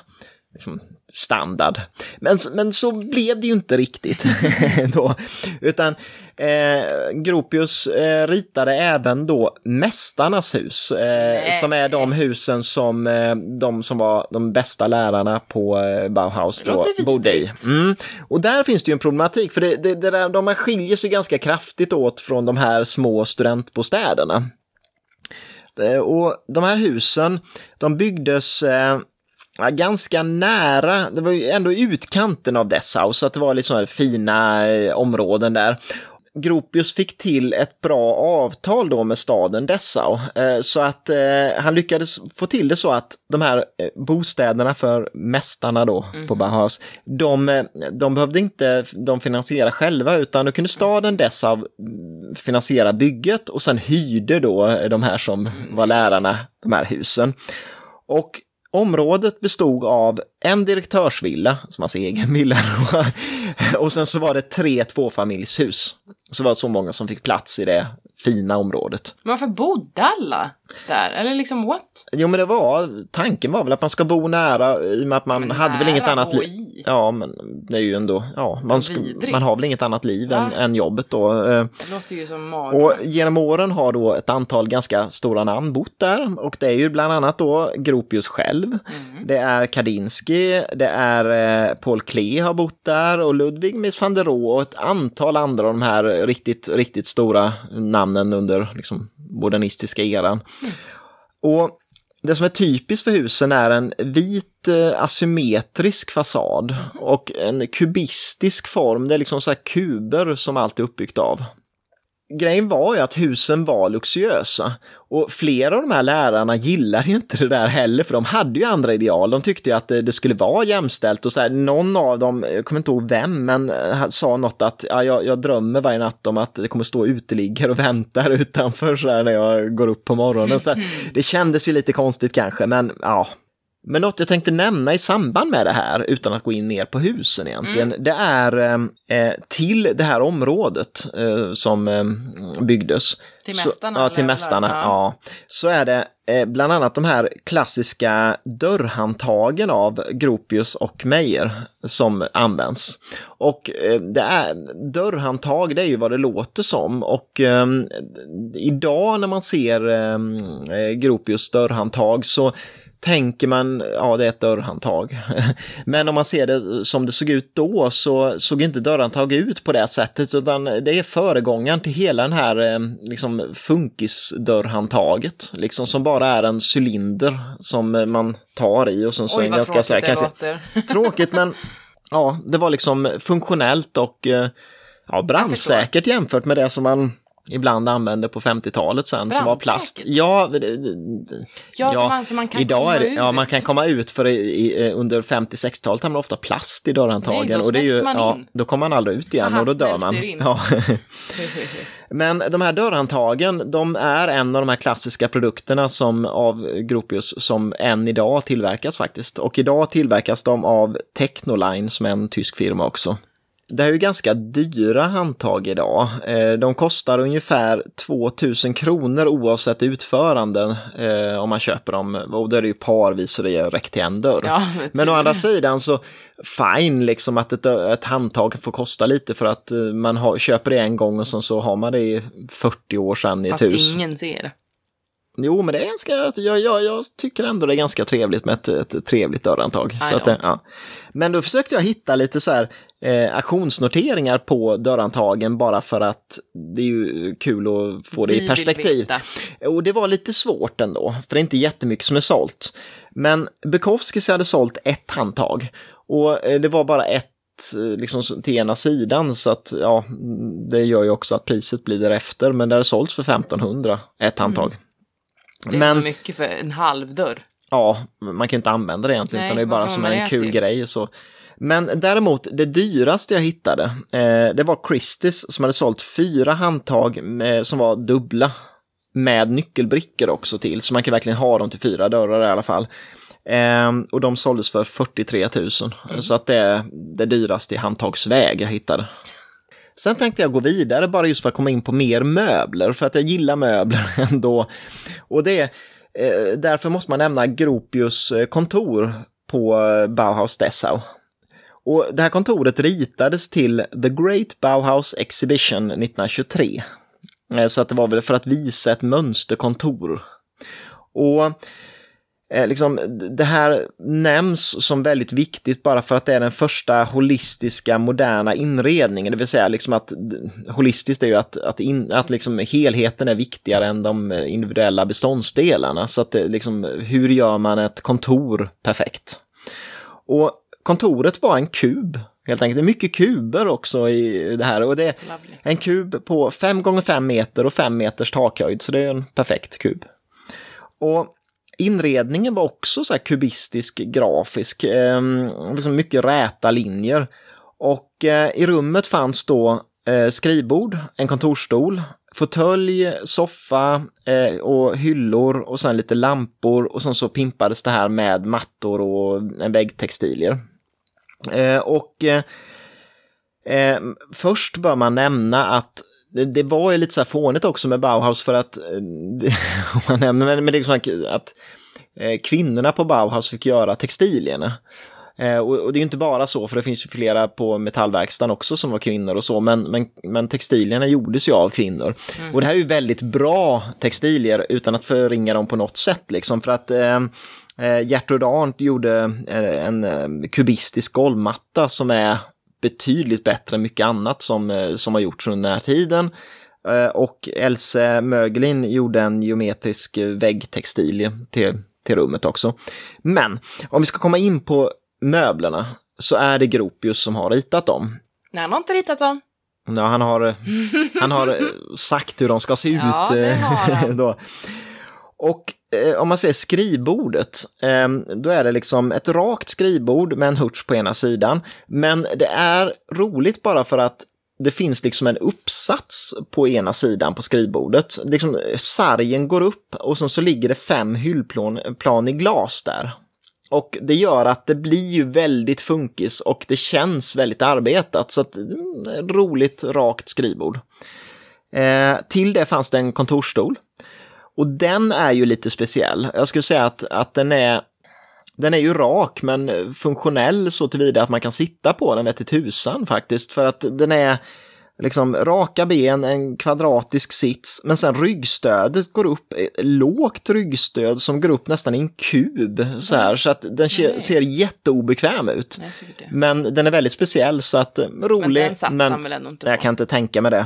liksom, standard. Men, men så blev det ju inte riktigt då. Utan eh, Gropius eh, ritade även då Mästarnas hus, eh, som är de husen som eh, de som var de bästa lärarna på eh, Bauhaus då bodde i. Mm. Och där finns det ju en problematik, för det, det, det där, de skiljer sig ganska kraftigt åt från de här små studentbostäderna. Eh, Och de här husen, de byggdes ja, ganska nära, det var ju ändå utkanten av Dessau, så att det var liksom fina eh, områden där. Gropius fick till ett bra avtal då med staden Dessau, eh, så att eh, han lyckades få till det så att de här bostäderna för mästarna då på Bauhaus, de, de behövde inte de finansiera själva, utan då kunde staden Dessau mm, finansiera bygget och sen hyrde då de här som var lärarna de här husen. Och Området bestod av en direktörsvilla, som hans egen villa, och sen så var det tre tvåfamiljshus. Så var det så många som fick plats i det fina området. Men varför bodde alla där? Eller liksom what? Jo men det var, tanken var väl att man ska bo nära i och med att man Men hade väl inget annat liv. Ja men det är ju ändå, ja man, ska, man har väl inget annat liv än, än jobbet då. Eh, Det låter ju som mardröm. Och genom åren har då ett antal ganska stora namn bott där och det är ju bland annat då Gropius själv. Mm. Det är Kandinsky, det är eh, Paul Klee har bott där och Ludwig Mies van der Rohe och ett antal andra av de här riktigt, riktigt stora mannen under liksom, modernistiska eran. Och det som är typiskt för husen är en vit eh, asymmetrisk fasad och en kubistisk form. Det är liksom så här kuber som allt är uppbyggt av. Grejen var ju att husen var luxuösa. Och flera av de här lärarna gillade ju inte det där heller för de hade ju andra ideal. De tyckte ju att det, det skulle vara jämställt och så här, någon av dem, jag kommer inte ihåg vem, men eh, sa något att ja, jag, jag drömmer varje natt om att det kommer stå uteliggare och väntar utanför så här när jag går upp på morgonen. Så här, det kändes ju lite konstigt kanske, men ja, men något jag tänkte nämna i samband med det här, utan att gå in mer på husen egentligen, det är eh, till det här området eh, som eh, byggdes. Till så, mästarna, Ja, till eller? mästarna, Ja. ja. Så är det eh, bland annat de här klassiska dörrhandtagen av Gropius och Meyer som används. Och eh, det är, dörrhandtag, det är ju vad det låter som. Och eh, idag när man ser eh, Gropius dörrhandtag så tänker man, ja det är ett dörrhandtag. Men om man ser det som det såg ut då så såg inte dörrhandtag ut på det sättet utan det är föregångaren till hela den här eh, liksom funkisdörrhandtaget. Liksom som bara är en cylinder som man tar i och sen så Oj vad ganska tråkigt så här, det kanske. Tråkigt men ja, det var liksom funktionellt och eh, ja, brandsäkert jämfört med det som man ibland använde på 50-talet sen som var plast. Brandsäkert? Ja, Ja, för man, så man kan idag är det, ja, man kan komma ut för i, i, eh, under 50-60-talet hade man ofta plast i dörrhandtagen. Nej, då och det är ju, ja, då kommer man aldrig ut igen Aha, och då dör man. Ja. Men de här dörrhandtagen, de är en av de här klassiska produkterna som av Gropius som än idag tillverkas faktiskt. Och idag tillverkas de av Technoline som är en tysk firma också. Det här är ju ganska dyra handtag idag. Eh, De kostar ungefär 2000 kronor oavsett utförande eh, om man köper dem. Och då är det ju parvis så det räcker till en dörr. Ja, Men å tur. andra sidan så fine liksom att ett, ett handtag får kosta lite för att eh, man har, köper det en gång och sen så har man det i 40 år sedan i ett Fast hus. ingen ser. Jo, men det är ganska, jag, jag, jag tycker ändå det är ganska trevligt med ett, ett trevligt dörrhandtag. Så att, ja. Men då försökte jag hitta lite så här eh, auktionsnoteringar på dörrhandtagen bara för att det är ju kul att få det Vi i perspektiv. Och det var lite svårt ändå, för det är inte jättemycket som är sålt. Men Bukowskis hade sålt ett handtag och eh, det var bara ett eh, liksom till ena sidan så att ja, det gör ju också att priset blir därefter. Men det hade sålts för 1500, ett handtag. Det är Men mycket för en halv dörr. ja, man kan inte använda det egentligen Nej, utan det är bara som en kul till? grej. Så. Men däremot, det dyraste jag hittade, eh, det var Christies som hade sålt fyra handtag med, som var dubbla. Med nyckelbrickor också till, så man kan verkligen ha dem till fyra dörrar i alla fall. Ehm, och de såldes för 43 000, Mm. så att det är det dyraste i handtagsväg jag hittade. Sen tänkte jag gå vidare bara just för att komma in på mer möbler, för att jag gillar möbler ändå. Och det eh, därför måste man nämna Gropius eh, kontor på eh, Bauhaus Dessau. Och det här kontoret ritades till The Great Bauhaus Exhibition 1923. Eh, så att det var väl för att visa ett mönsterkontor. Och eh, liksom, det här nämns som väldigt viktigt bara för att det är den första holistiska moderna inredningen. Det vill säga liksom att holistiskt är ju att, att, in, att liksom helheten är viktigare än de individuella beståndsdelarna. Så att det, liksom, hur gör man ett kontor perfekt? Och kontoret var en kub, helt enkelt. Det är mycket kuber också i det här. Och det är Lovely. en kub på 5 gånger 5 meter och 5 meters takhöjd, så det är en perfekt kub. Och inredningen var också så här kubistisk, grafisk, eh, liksom mycket räta linjer. Och eh, i rummet fanns då eh, skrivbord, en kontorsstol, fåtölj, soffa eh, och hyllor och sen lite lampor och sen så pimpades det här med mattor och en väggtextilier. Eh, och eh, eh, först bör man nämna att det, var ju lite så här fånigt också med Bauhaus för att, om man nämner, men, men liksom att, kvinnorna på Bauhaus fick göra textilierna. Och, det är ju inte bara så, för det finns ju flera på metallverkstan också som var kvinnor och så, men, men, men textilierna gjordes ju av kvinnor. Och det här är ju väldigt bra textilier utan att förringa dem på något sätt, liksom, för att eh, Gertrud Arndt gjorde eh, en eh, kubistisk golvmatta som är betydligt bättre än mycket annat som, eh, som har gjorts under den här tiden. Eh, Och Else Mögelin gjorde en geometrisk eh, väggtextilie till, till rummet också. Men om vi ska komma in på möblerna så är det Gropius som har ritat dem. Nej, han har inte ritat dem. Ja, han, har, eh, han har eh, sagt hur de ska se Ja, ut. det eh, har han. då. Och eh, Eh, om man säger skrivbordet, ehm, då är det liksom ett rakt skrivbord med en hurts på ena sidan. Men det är roligt bara för att det finns liksom en uppsats på ena sidan på skrivbordet. Liksom, eh, sargen går upp och sen så ligger det fem hyllplan i glas där. Och det gör att det blir ju väldigt funkis och det känns väldigt arbetat. Så att, mm, roligt, rakt skrivbord. Eh, till det fanns det en kontorsstol. Och den är ju lite speciell. Jag skulle säga att, att den är den är ju rak men funktionell så tillvida att man kan sitta på den vet tusan faktiskt. För att den är liksom raka ben, en kvadratisk sits, men sen ryggstödet går upp, eh, lågt ryggstöd som går upp nästan i en kub så här, så att den se- Nej. ser jätteobekväm ut. Men den är väldigt speciell så att eh, rolig. Men den satt han väl ändå inte jag på. kan inte tänka mig det.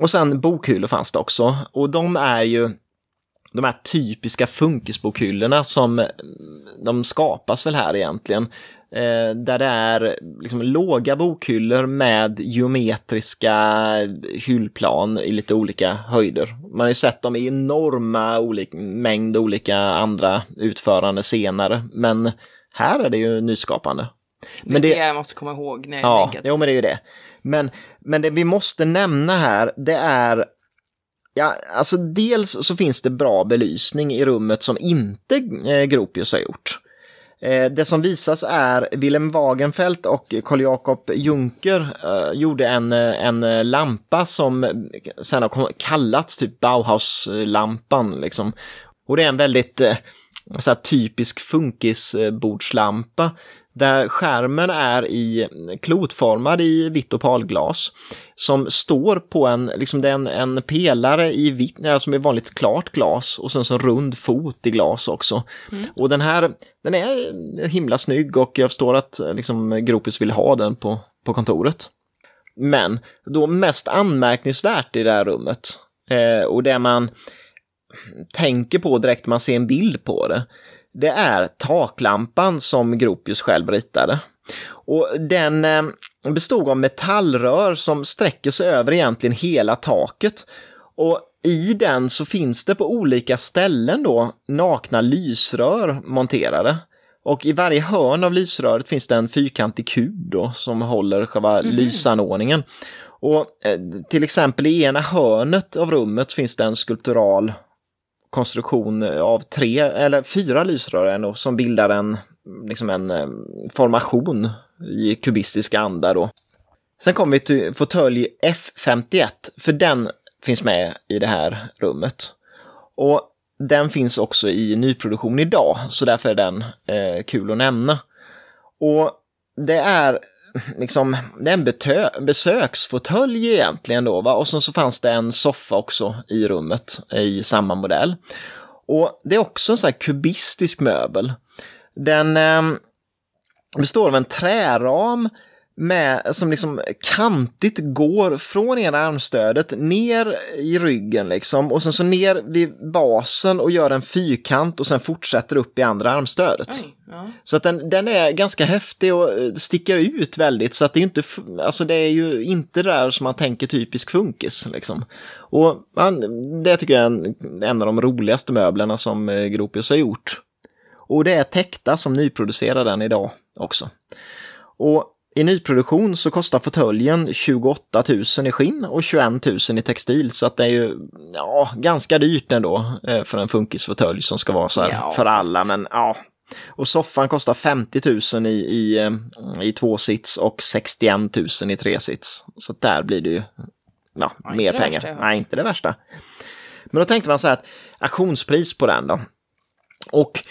Och sen bokhyllor fanns det också och de är ju de här typiska funkisbokhyllorna som de skapas väl här egentligen. Eh, där det är liksom låga bokhyllor med geometriska hyllplan i lite olika höjder. Man har ju sett dem i enorma olika, mängd olika andra utförande senare, men här är det ju nyskapande. Men det, det jag måste komma ihåg när jag Ja, jo, men det är ju det. Men, men det vi måste nämna här, det är Ja, alltså dels så finns det bra belysning i rummet som inte eh, Gropius har gjort. Eh, det som visas är Willem Wagenfeldt och Carl Jakob Juncker eh, gjorde en, eh, en lampa som sen har kallats typ Bauhaus-lampan. Liksom. Och det är en väldigt eh, så typisk funkisbordslampa där skärmen är i klotformad i vitt opalglas som står på en, liksom det är en, en pelare i vitt, som är vanligt klart glas och sen så rund fot i glas också. Mm. Och den här, den är himla snygg och jag förstår att liksom Gropus vill ha den på, på kontoret. Men då mest anmärkningsvärt i det här rummet eh, och det man tänker på direkt man ser en bild på det, det är taklampan som Gropius själv ritade. Och den eh, bestod av metallrör som sträcker sig över egentligen hela taket. Och i den så finns det på olika ställen då nakna lysrör monterade. Och i varje hörn av lysröret finns det en fyrkantig kub då som håller själva mm. lysanordningen. Och eh, till exempel i ena hörnet av rummet finns det en skulptural konstruktion av tre eller fyra lysrör ändå, som bildar en, liksom en eh, formation i kubistisk anda då. Sen kommer vi till fåtölj F51, för den finns med i det här rummet. Och den finns också i nyproduktion idag, så därför är den eh, kul att nämna. Och det är liksom, det är en besöksfåtölj egentligen då, va? och sen så fanns det en soffa också i rummet i samma modell. Och det är också en sån här kubistisk möbel. Den eh, består av en träram med, som liksom kantigt går från ena armstödet ner i ryggen liksom och sen så ner vid basen och gör en fyrkant och sen fortsätter upp i andra armstödet. Oj, ja. Så att den, den är ganska häftig och eh, sticker ut väldigt så att det är inte, alltså det är ju inte där som man tänker typisk funkis liksom. Och man, det tycker jag är en, en av de roligaste möblerna som eh, Gropius har gjort. Och det är Tekta som nyproducerar den idag också. Och i nyproduktion så kostar fåtöljen 28 000 i skinn och 21 000 i textil så att det är ju ja, ganska dyrt ändå eh, för en funkisfåtölj som ska vara så här ja, för alla. Men ja, och soffan kostar 50 000 i, i, eh, i tvåsits och 61 000 i tresits. Så där blir det ju ja, mer pengar. Värsta, Nej, inte det värsta. Men då tänkte man så här att auktionspris på den då. Och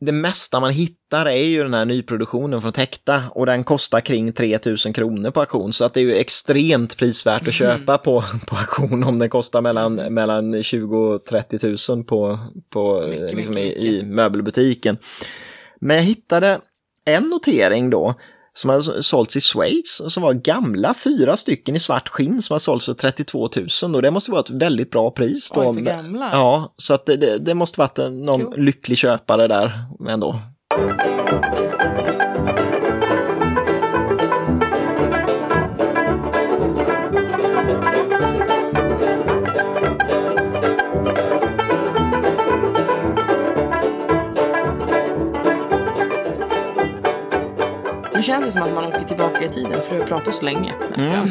det mesta man hittar är ju den här nyproduktionen från Tekta och den kostar kring 3000 kronor på auktion så att det är ju extremt prisvärt att mm. köpa på, på auktion om den kostar mellan, mellan 20 och 30 000 på, på mycket, liksom mycket, i, i möbelbutiken. Men jag hittade en notering då som hade sålts i Schweiz som var gamla, fyra stycken i svart skinn som har sålts för 32 000 och det måste vara ett väldigt bra pris. Då. Oj, för gamla. Ja, så att det, det måste varit någon cool. lycklig köpare där ändå. Nu känns det som att man åker tillbaka i tiden för det har pratat så länge. Mm.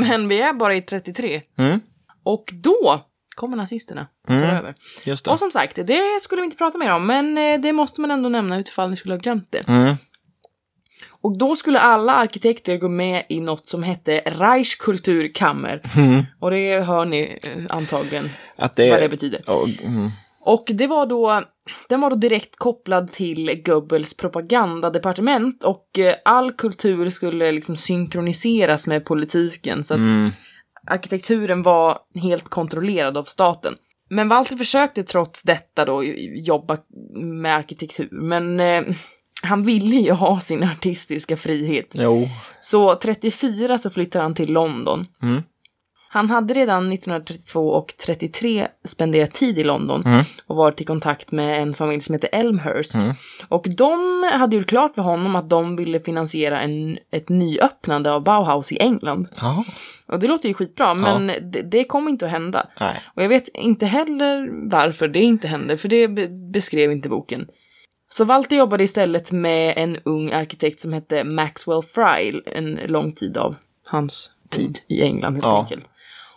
Men vi är bara i 33. Mm. Och då kommer nazisterna och tar mm. över. Och som sagt, det skulle vi inte prata mer om, men eh, det måste man ändå nämna utifall ni skulle ha glömt det. Mm. Och då skulle alla arkitekter gå med i något som hette Reichskulturkammer. Mm. Och det hör ni eh, antagligen Att det... vad det betyder. Oh, mm. Och det var då, den var då direkt kopplad till Goebbels propagandadepartement och eh, all kultur skulle liksom synkroniseras med politiken så att mm. arkitekturen var helt kontrollerad av staten. Men Walter försökte trots detta då jobba med arkitektur, men eh, han ville ju ha sin artistiska frihet. Jo. Så 34 så flyttade han till London. Mm. Han hade redan 1932 och 33 spenderat tid i London och varit i kontakt med en familj som heter Elmhurst. Och de hade gjort klart för honom att de ville finansiera en, ett nyöppnande av Bauhaus i England. Jaha. Och det låter ju skitbra, men det, det kommer inte att hända. Nej. Och jag vet inte heller varför det inte hände, för det be- beskrev inte boken. Så Walter jobbade istället med en ung arkitekt som hette Maxwell Fry en lång tid av hans tid i England helt Ja. enkelt.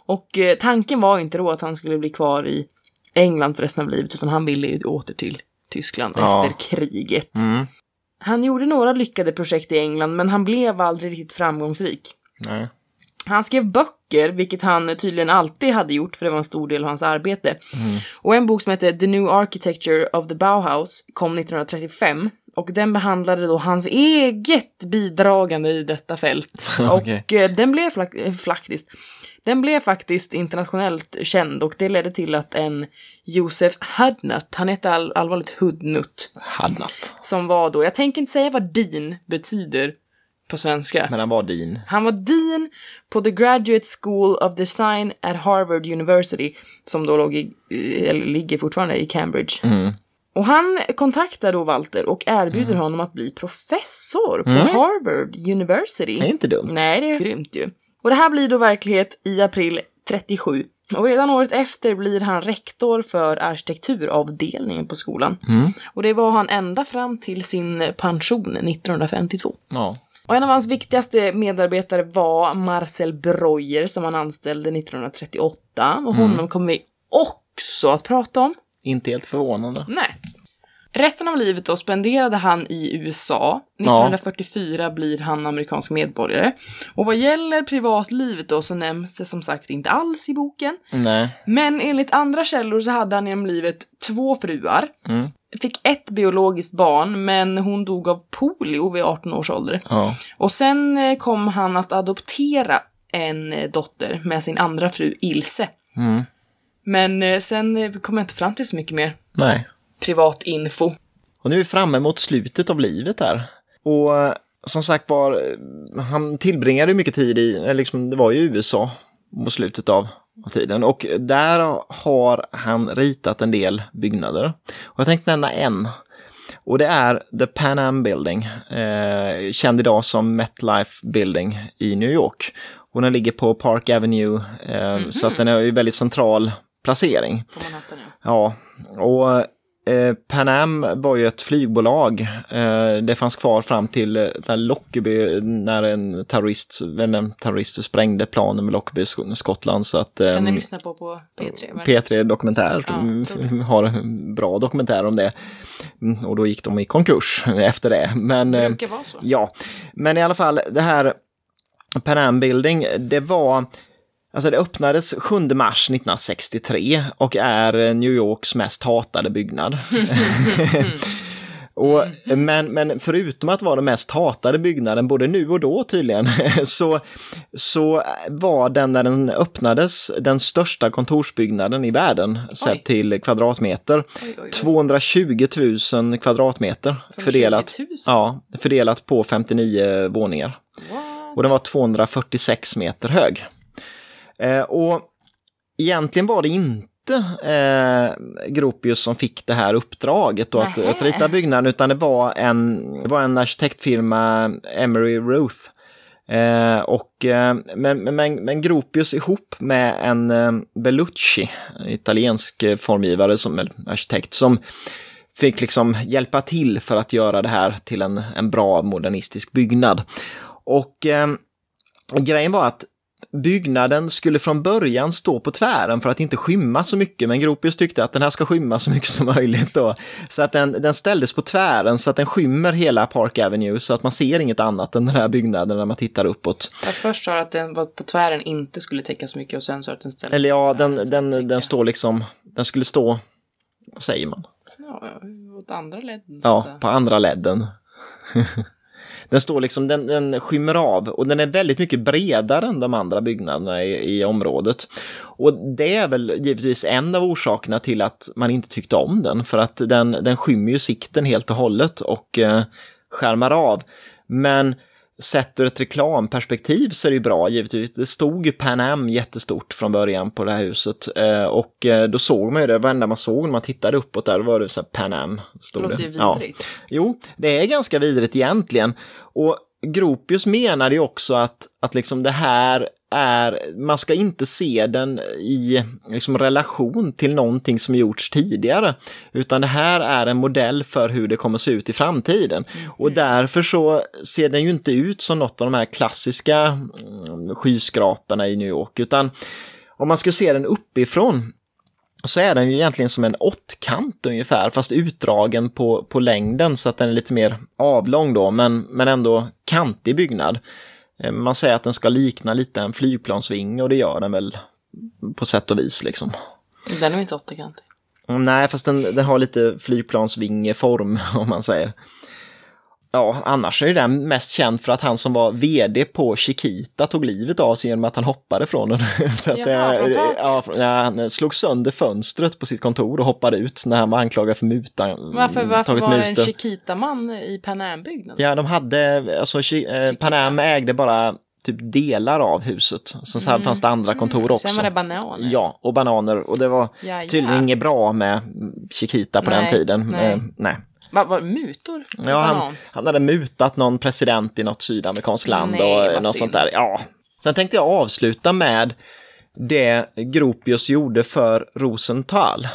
Och eh, tanken var inte då att han skulle bli kvar i England för resten av livet, utan han ville ju åter till Tyskland Ja. efter kriget. Mm. Han gjorde några lyckade projekt i England, men han blev aldrig riktigt framgångsrik. Nej. Han skrev böcker, vilket han tydligen alltid hade gjort, för det var en stor del av hans arbete. Och en bok som heter The New Architecture of the Bauhaus kom 1935. Och den behandlade då hans eget bidragande i detta fält. Okej. Och eh, den blev eh, faktiskt, den blev faktiskt internationellt känd och det ledde till att en Josef Hudnut, han hette all- allvarligt Hudnut, Hadnat. som var då, jag tänker inte säga vad din betyder på svenska. Men han var din. Han var dean på The Graduate School of Design at Harvard University, som då låg i, eller ligger fortfarande i Cambridge. Mm. Och han kontaktar då Walter och erbjuder honom att bli professor på Harvard University. Det är inte dumt. Nej, det är grymt ju. Och det här blir då verklighet i april 37. Och redan året efter blir han rektor för arkitekturavdelningen på skolan. Mm. Och det var han ända fram till sin pension 1952. Ja. Och en av hans viktigaste medarbetare var Marcel Breuer som han anställde 1938. Och honom kommer vi också att prata om. Inte helt förvånande. Nej. Resten av livet då spenderade han i USA. 1944 blir han amerikansk medborgare. Och vad gäller privatlivet då så nämns det som sagt inte alls i boken. Nej. Men enligt andra källor så hade han genom livet två fruar. Mm. Fick ett biologiskt barn men hon dog av polio vid 18 års ålder. Ja. Och sen eh, kom han att adoptera en eh, dotter med sin andra fru Ilse. Mm. Men eh, sen eh, kom jag inte fram till så mycket mer Nej. privat info. Och nu är vi framme mot slutet av livet här. Och eh, som sagt var, han tillbringade mycket tid i, liksom, det var ju USA mot slutet av tiden. Och där har han ritat en del byggnader. Och jag tänkte nämna en. Och det är The Pan Am Building, eh, känd idag som MetLife Building i New York. Och den ligger på Park Avenue, eh, så att den är ju väldigt central placering. På Manhattan ja. Ja, och eh, Pan Am var ju ett flygbolag. Eh, det fanns kvar fram till eh, där Lockerbie när en terrorist, en terrorist sprängde planen med Lockerbie i Skottland. Så att, Kan ni ehm, lyssna på på P3? väl? P3 Dokumentär Ja, har en bra dokumentär om det. Mm, Och då gick de i konkurs efter det. Men, Det eh, brukar vara så. Ja, men i alla fall det här Pan Am Building, det var Alltså det öppnades 7 mars 1963 och är New Yorks mest hatade byggnad. och, men, men förutom att vara den mest hatade byggnaden, både nu och då tydligen, så, så var den när den öppnades den största kontorsbyggnaden i världen sett till kvadratmeter. Oj, oj, oj. 220 000 kvadratmeter fördelat, 20 000? ja, fördelat på 59 våningar. What? Och den var 246 meter hög. Eh, och egentligen var det inte eh, Gropius som fick det här uppdraget då, att, att rita byggnaden, utan det var en, det var en arkitektfirma, Emery Ruth. Eh, och, eh, men, men, men, Gropius ihop med en eh, Bellucci, italiensk eh, formgivare som eller arkitekt, som fick liksom hjälpa till för att göra det här till en, en bra modernistisk byggnad. Och eh, grejen var att byggnaden skulle från början stå på tvären för att inte skymma så mycket, men Gropius tyckte att den här ska skymma så mycket som möjligt då. Så att den, den ställdes på tvären så att den skymmer hela Park Avenue så att man ser inget annat än den här byggnaden när man tittar uppåt. Fast först sa att den var på tvären inte skulle täcka så mycket och sen du att den ställdes Eller ja, den, den, täcka. den står liksom, den skulle stå, vad säger man? Ja, åt andra ledden. så Ja, på andra ledden. den står liksom, den, den skymmer av och den är väldigt mycket bredare än de andra byggnaderna i, i området. Och det är väl givetvis en av orsakerna till att man inte tyckte om den, för att den, den skymmer ju sikten helt och hållet och eh, skärmar av. Men sett ur ett reklamperspektiv så är det ju bra givetvis. Det stod ju Pan Am jättestort från början på det här huset. Eh, och eh, då såg man ju det, varenda man såg när man tittade uppåt där, var det så här Pan Am. Stod Det låter ju Ja. vidrigt. Jo, det är ganska vidrigt egentligen. Och Gropius menade ju också att, att liksom det här är, man ska inte se den i liksom relation till någonting som gjorts tidigare, utan det här är en modell för hur det kommer se ut i framtiden. Och därför så ser den ju inte ut som något av de här klassiska mm, skyskraporna i New York, utan om man skulle se den uppifrån så är den ju egentligen som en åttkant ungefär, fast utdragen på, på längden så att den är lite mer avlång då, men, men ändå kantig byggnad. Eh, Man säger att den ska likna lite en flygplansvinge och det gör den väl på sätt och vis liksom. Den är inte åttakantig. Mm, Nej, fast den, den har lite flygplansvingeform om man säger. Ja, annars är den mest känd för att han som var vd på Chiquita tog livet av sig genom att han hoppade från den. Så att, eh, ja, från- ja, han slog sönder fönstret på sitt kontor och hoppade ut när han var anklagad för muta. Varför, varför var det en. Chiquita-man i Pan Am-byggnaden? Ja, de hade, alltså eh, Pan Am ägde bara typ delar av huset. Sen så fanns det andra kontor också. Mm. Sen var det bananer. Ja, och bananer. Och det var Ja, ja. tydligen inget bra med Chiquita på den Nej, tiden. nej. Eh, nej. Vad var mutor? Ja, han, han hade mutat någon president i något sydamerikanskt land Nej, och något synd. sånt där. Ja. Sen tänkte jag avsluta med det Gropius gjorde för Rosenthal.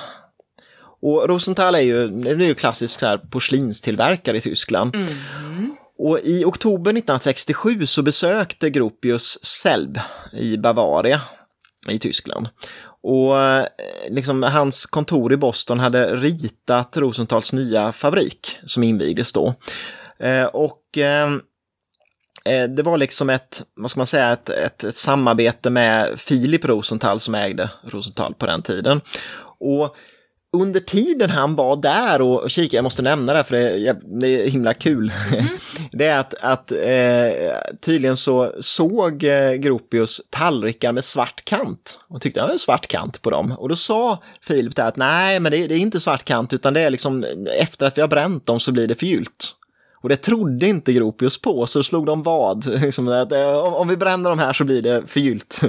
Och Rosenthal är ju, det är ju klassisk så här porslinstillverkare i Tyskland. Och i oktober 1967 så besökte Gropius Selb i Bavaria i Tyskland. Och eh, liksom, hans kontor i Boston hade ritat Rosenthals nya fabrik som invigdes då. Eh, och ehm, eh, det var liksom ett, vad ska man säga, ett, ett, ett samarbete med Filip Rosenthal som ägde Rosenthal på den tiden. Och under tiden han var där och, kikade, jag måste nämna det för det är, det är himla kul, det är att, att eh, tydligen så såg eh, Gropius tallrikar med svart kant och tyckte att det var svart kant på dem. Och då sa Filip där att nej, men det, det är inte svart kant utan det är liksom efter att vi har bränt dem så blir det förgyllt. Och det trodde inte Gropius på, så slog de vad. Liksom att, eh, om, vi bränner de här så blir det förgyllt.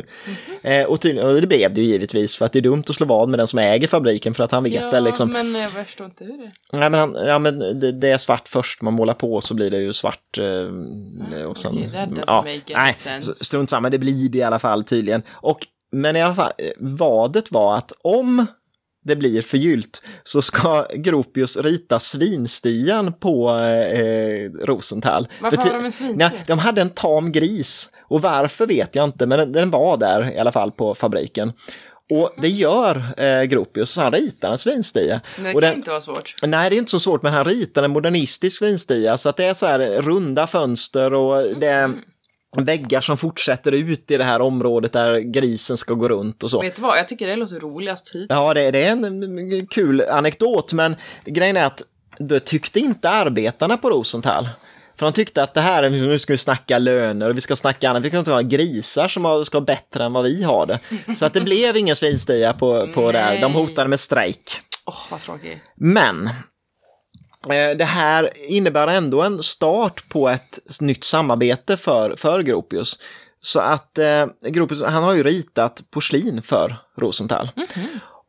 eh, och, tydligen, och det blev det ju givetvis, för att det är dumt att slå vad med den som äger fabriken, för att han vet Ja, väl liksom... men jag förstår inte hur det... Nej, men, han, ja, men det, det är svart först, man målar på så blir det ju svart. Eh, och sen, doesn't ja, nej, strunt samma, det blir det i alla fall tydligen. Och, men i alla fall, eh, vadet var att om det blir förgyllt så ska Gropius rita svinstian på eh, Rosenthal. Varför har de en svinstia? Ja, de hade en tam gris och varför vet jag inte, men den, den var där i alla fall på fabriken. Och det gör eh, Gropius, så han ritar en svinstia. Det kan den, inte vara svårt. Nej, det är inte så svårt, men han ritar en modernistisk svinstia så att det är så här runda fönster och det är väggar som fortsätter ut i det här området där grisen ska gå runt och så. Vet du vad, jag tycker det låter roligast hit. Ja, det, det är en mm, kul anekdot, men grejen är att det tyckte inte arbetarna på Rosenthal. För de tyckte att det här, är- nu ska vi snacka löner och vi ska snacka annat, vi kan inte ha grisar som ska ha bättre än vad vi har det. Så att det blev ingen svinstia på, på det här, de hotade med strejk. Åh, vad tråkigt. Men det här innebär ändå en start på ett nytt samarbete för, för Gropius. Så att eh, Gropius, han har ju ritat porslin för Rosenthal.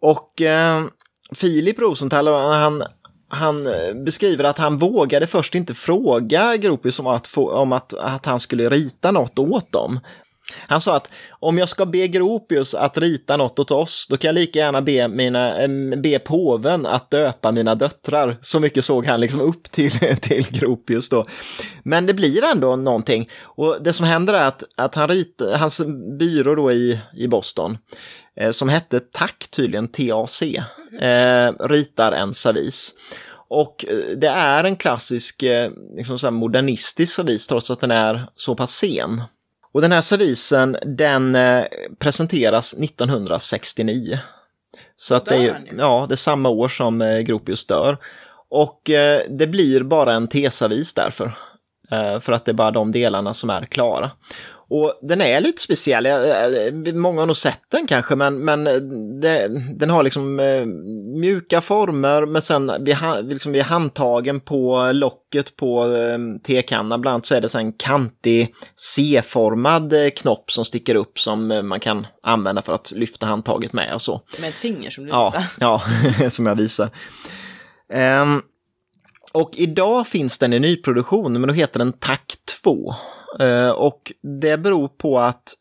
Och eh, Filip Rosenthal, han, han eh, beskriver att han vågade först inte fråga Gropius om, att, få, om att, att han skulle rita något åt dem. Han sa att om jag ska be Gropius att rita något åt oss, då kan jag lika gärna be, mina, be påven att döpa mina döttrar. Så mycket såg han liksom upp till, till Gropius då. Men det blir ändå någonting. Och det som händer är att, att han rit, hans byrå då i, i Boston, eh, som hette TAC tydligen, TAC, eh, ritar en servis. Och eh, det är en klassisk eh, liksom så här modernistisk servis trots att den är så pass sen. Och den här servisen den eh, presenteras 1969. Så att det är, ja, det är samma år som eh, Gropius dör. Och eh, det blir bara en T-servis därför. För att det är bara de delarna som är klara. Och den är lite speciell, eh, många har nog sett den kanske, men, men det, den har liksom eh, mjuka former, men sen vid, liksom vid handtagen på locket på eh, tekannan bland annat så är det en kantig C-formad eh, knopp som sticker upp som eh, man kan använda för att lyfta handtaget med och så. Med ett finger som du Ja, visar. ja som jag visar. Ehm, och idag finns den i nyproduktion, men då heter den TAC 2. Eh, och det beror på att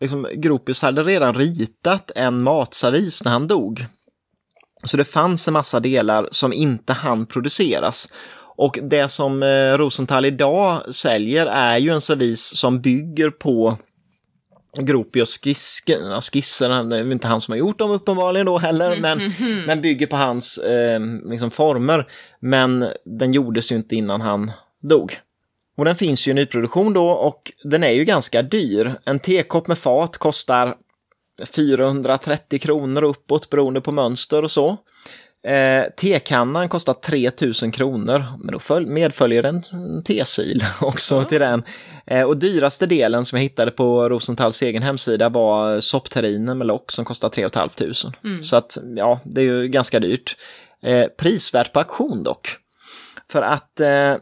liksom, Gropius hade redan ritat en matservis när han dog. Så det fanns en massa delar som inte hann produceras. Och det som eh, Rosenthal idag säljer är ju en servis som bygger på Gropius skiss, ja, skisser, det är inte han som har gjort dem uppenbarligen då heller, men, men bygger på hans eh, liksom former. Men den gjordes ju inte innan han dog. Och den finns ju i nyproduktion då och den är ju ganska dyr. En tekopp med fat kostar 430 kronor uppåt beroende på mönster och så. Eh, tekannan kostar 3000 kronor, men då följ- medföljer en, tesil också till den. Eh, och dyraste delen som jag hittade på Rosenthals egen hemsida var soppterrinen med lock som kostar 3 500. Så att ja, det är ju ganska dyrt. Eh, prisvärt på auktion dock. För att eh,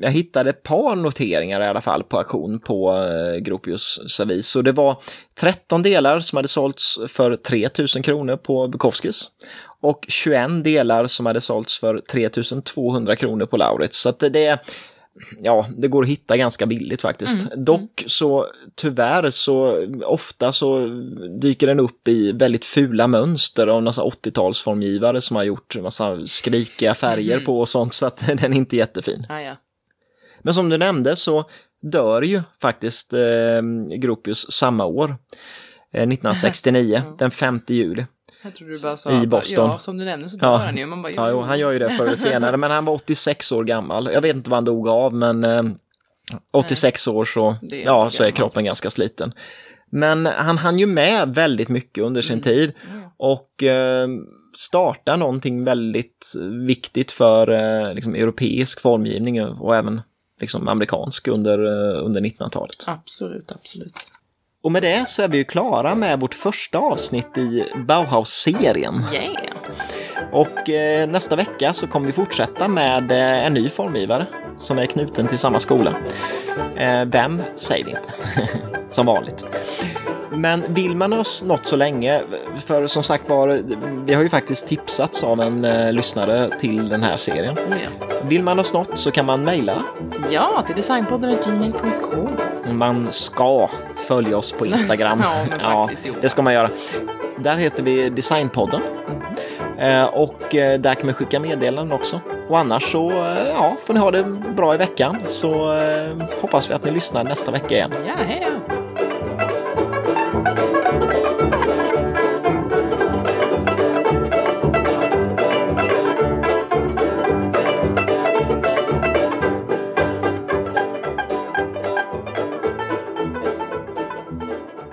jag hittade ett par noteringar i alla fall på auktion på eh, Gropius servis. Och det var 13 delar som hade sålts för 3000 kronor på Bukowskis. Och 21 delar som hade sålts för 3200 kronor på Lauritz. Så att det, det, ja, det går att hitta ganska billigt faktiskt. Dock så tyvärr så ofta så dyker den upp i väldigt fula mönster av några 80-talsformgivare som har gjort massa skrikiga färger på och sånt så att den är inte jättefin. Ah, ja. Men som du nämnde så dör ju faktiskt eh, Gropius samma år. Eh, 1969, den 5 juli. Jag trodde du bara sa I Boston. Ja, som du nämnde så dör Ja. han ju. Man bara, Ja, jo, han gör ju det förr eller senare, men han var 86 år gammal. Jag vet inte vad han dog av, men eh, 86 år så, ja, så är kroppen ganska sliten. Men han hann ju med väldigt mycket under sin tid och eh, starta någonting väldigt viktigt för eh, liksom, europeisk formgivning och även liksom, amerikansk under, eh, under 1900-talet. Absolut, absolut. Och med det så är vi ju klara med vårt första avsnitt i Bauhaus-serien. Yeah! Och eh, nästa vecka så kommer vi fortsätta med eh, en ny formgivare som är knuten till samma skola. Eh, vem säger vi inte, som vanligt. Men vill man oss något så länge, för som sagt var, vi har ju faktiskt tipsats av en eh, lyssnare till den här serien. Ja. Vill man oss något så kan man mejla. ja, till designpodden.gmail.com. Man ska följa oss på Instagram. Ja, jo. det ska man göra. Där heter vi Designpodden. Eh, och eh, där kan man skicka meddelanden också. Och annars så eh, ja, får ni ha det bra i veckan så hoppas vi att ni lyssnar nästa vecka igen. Ja, hej då!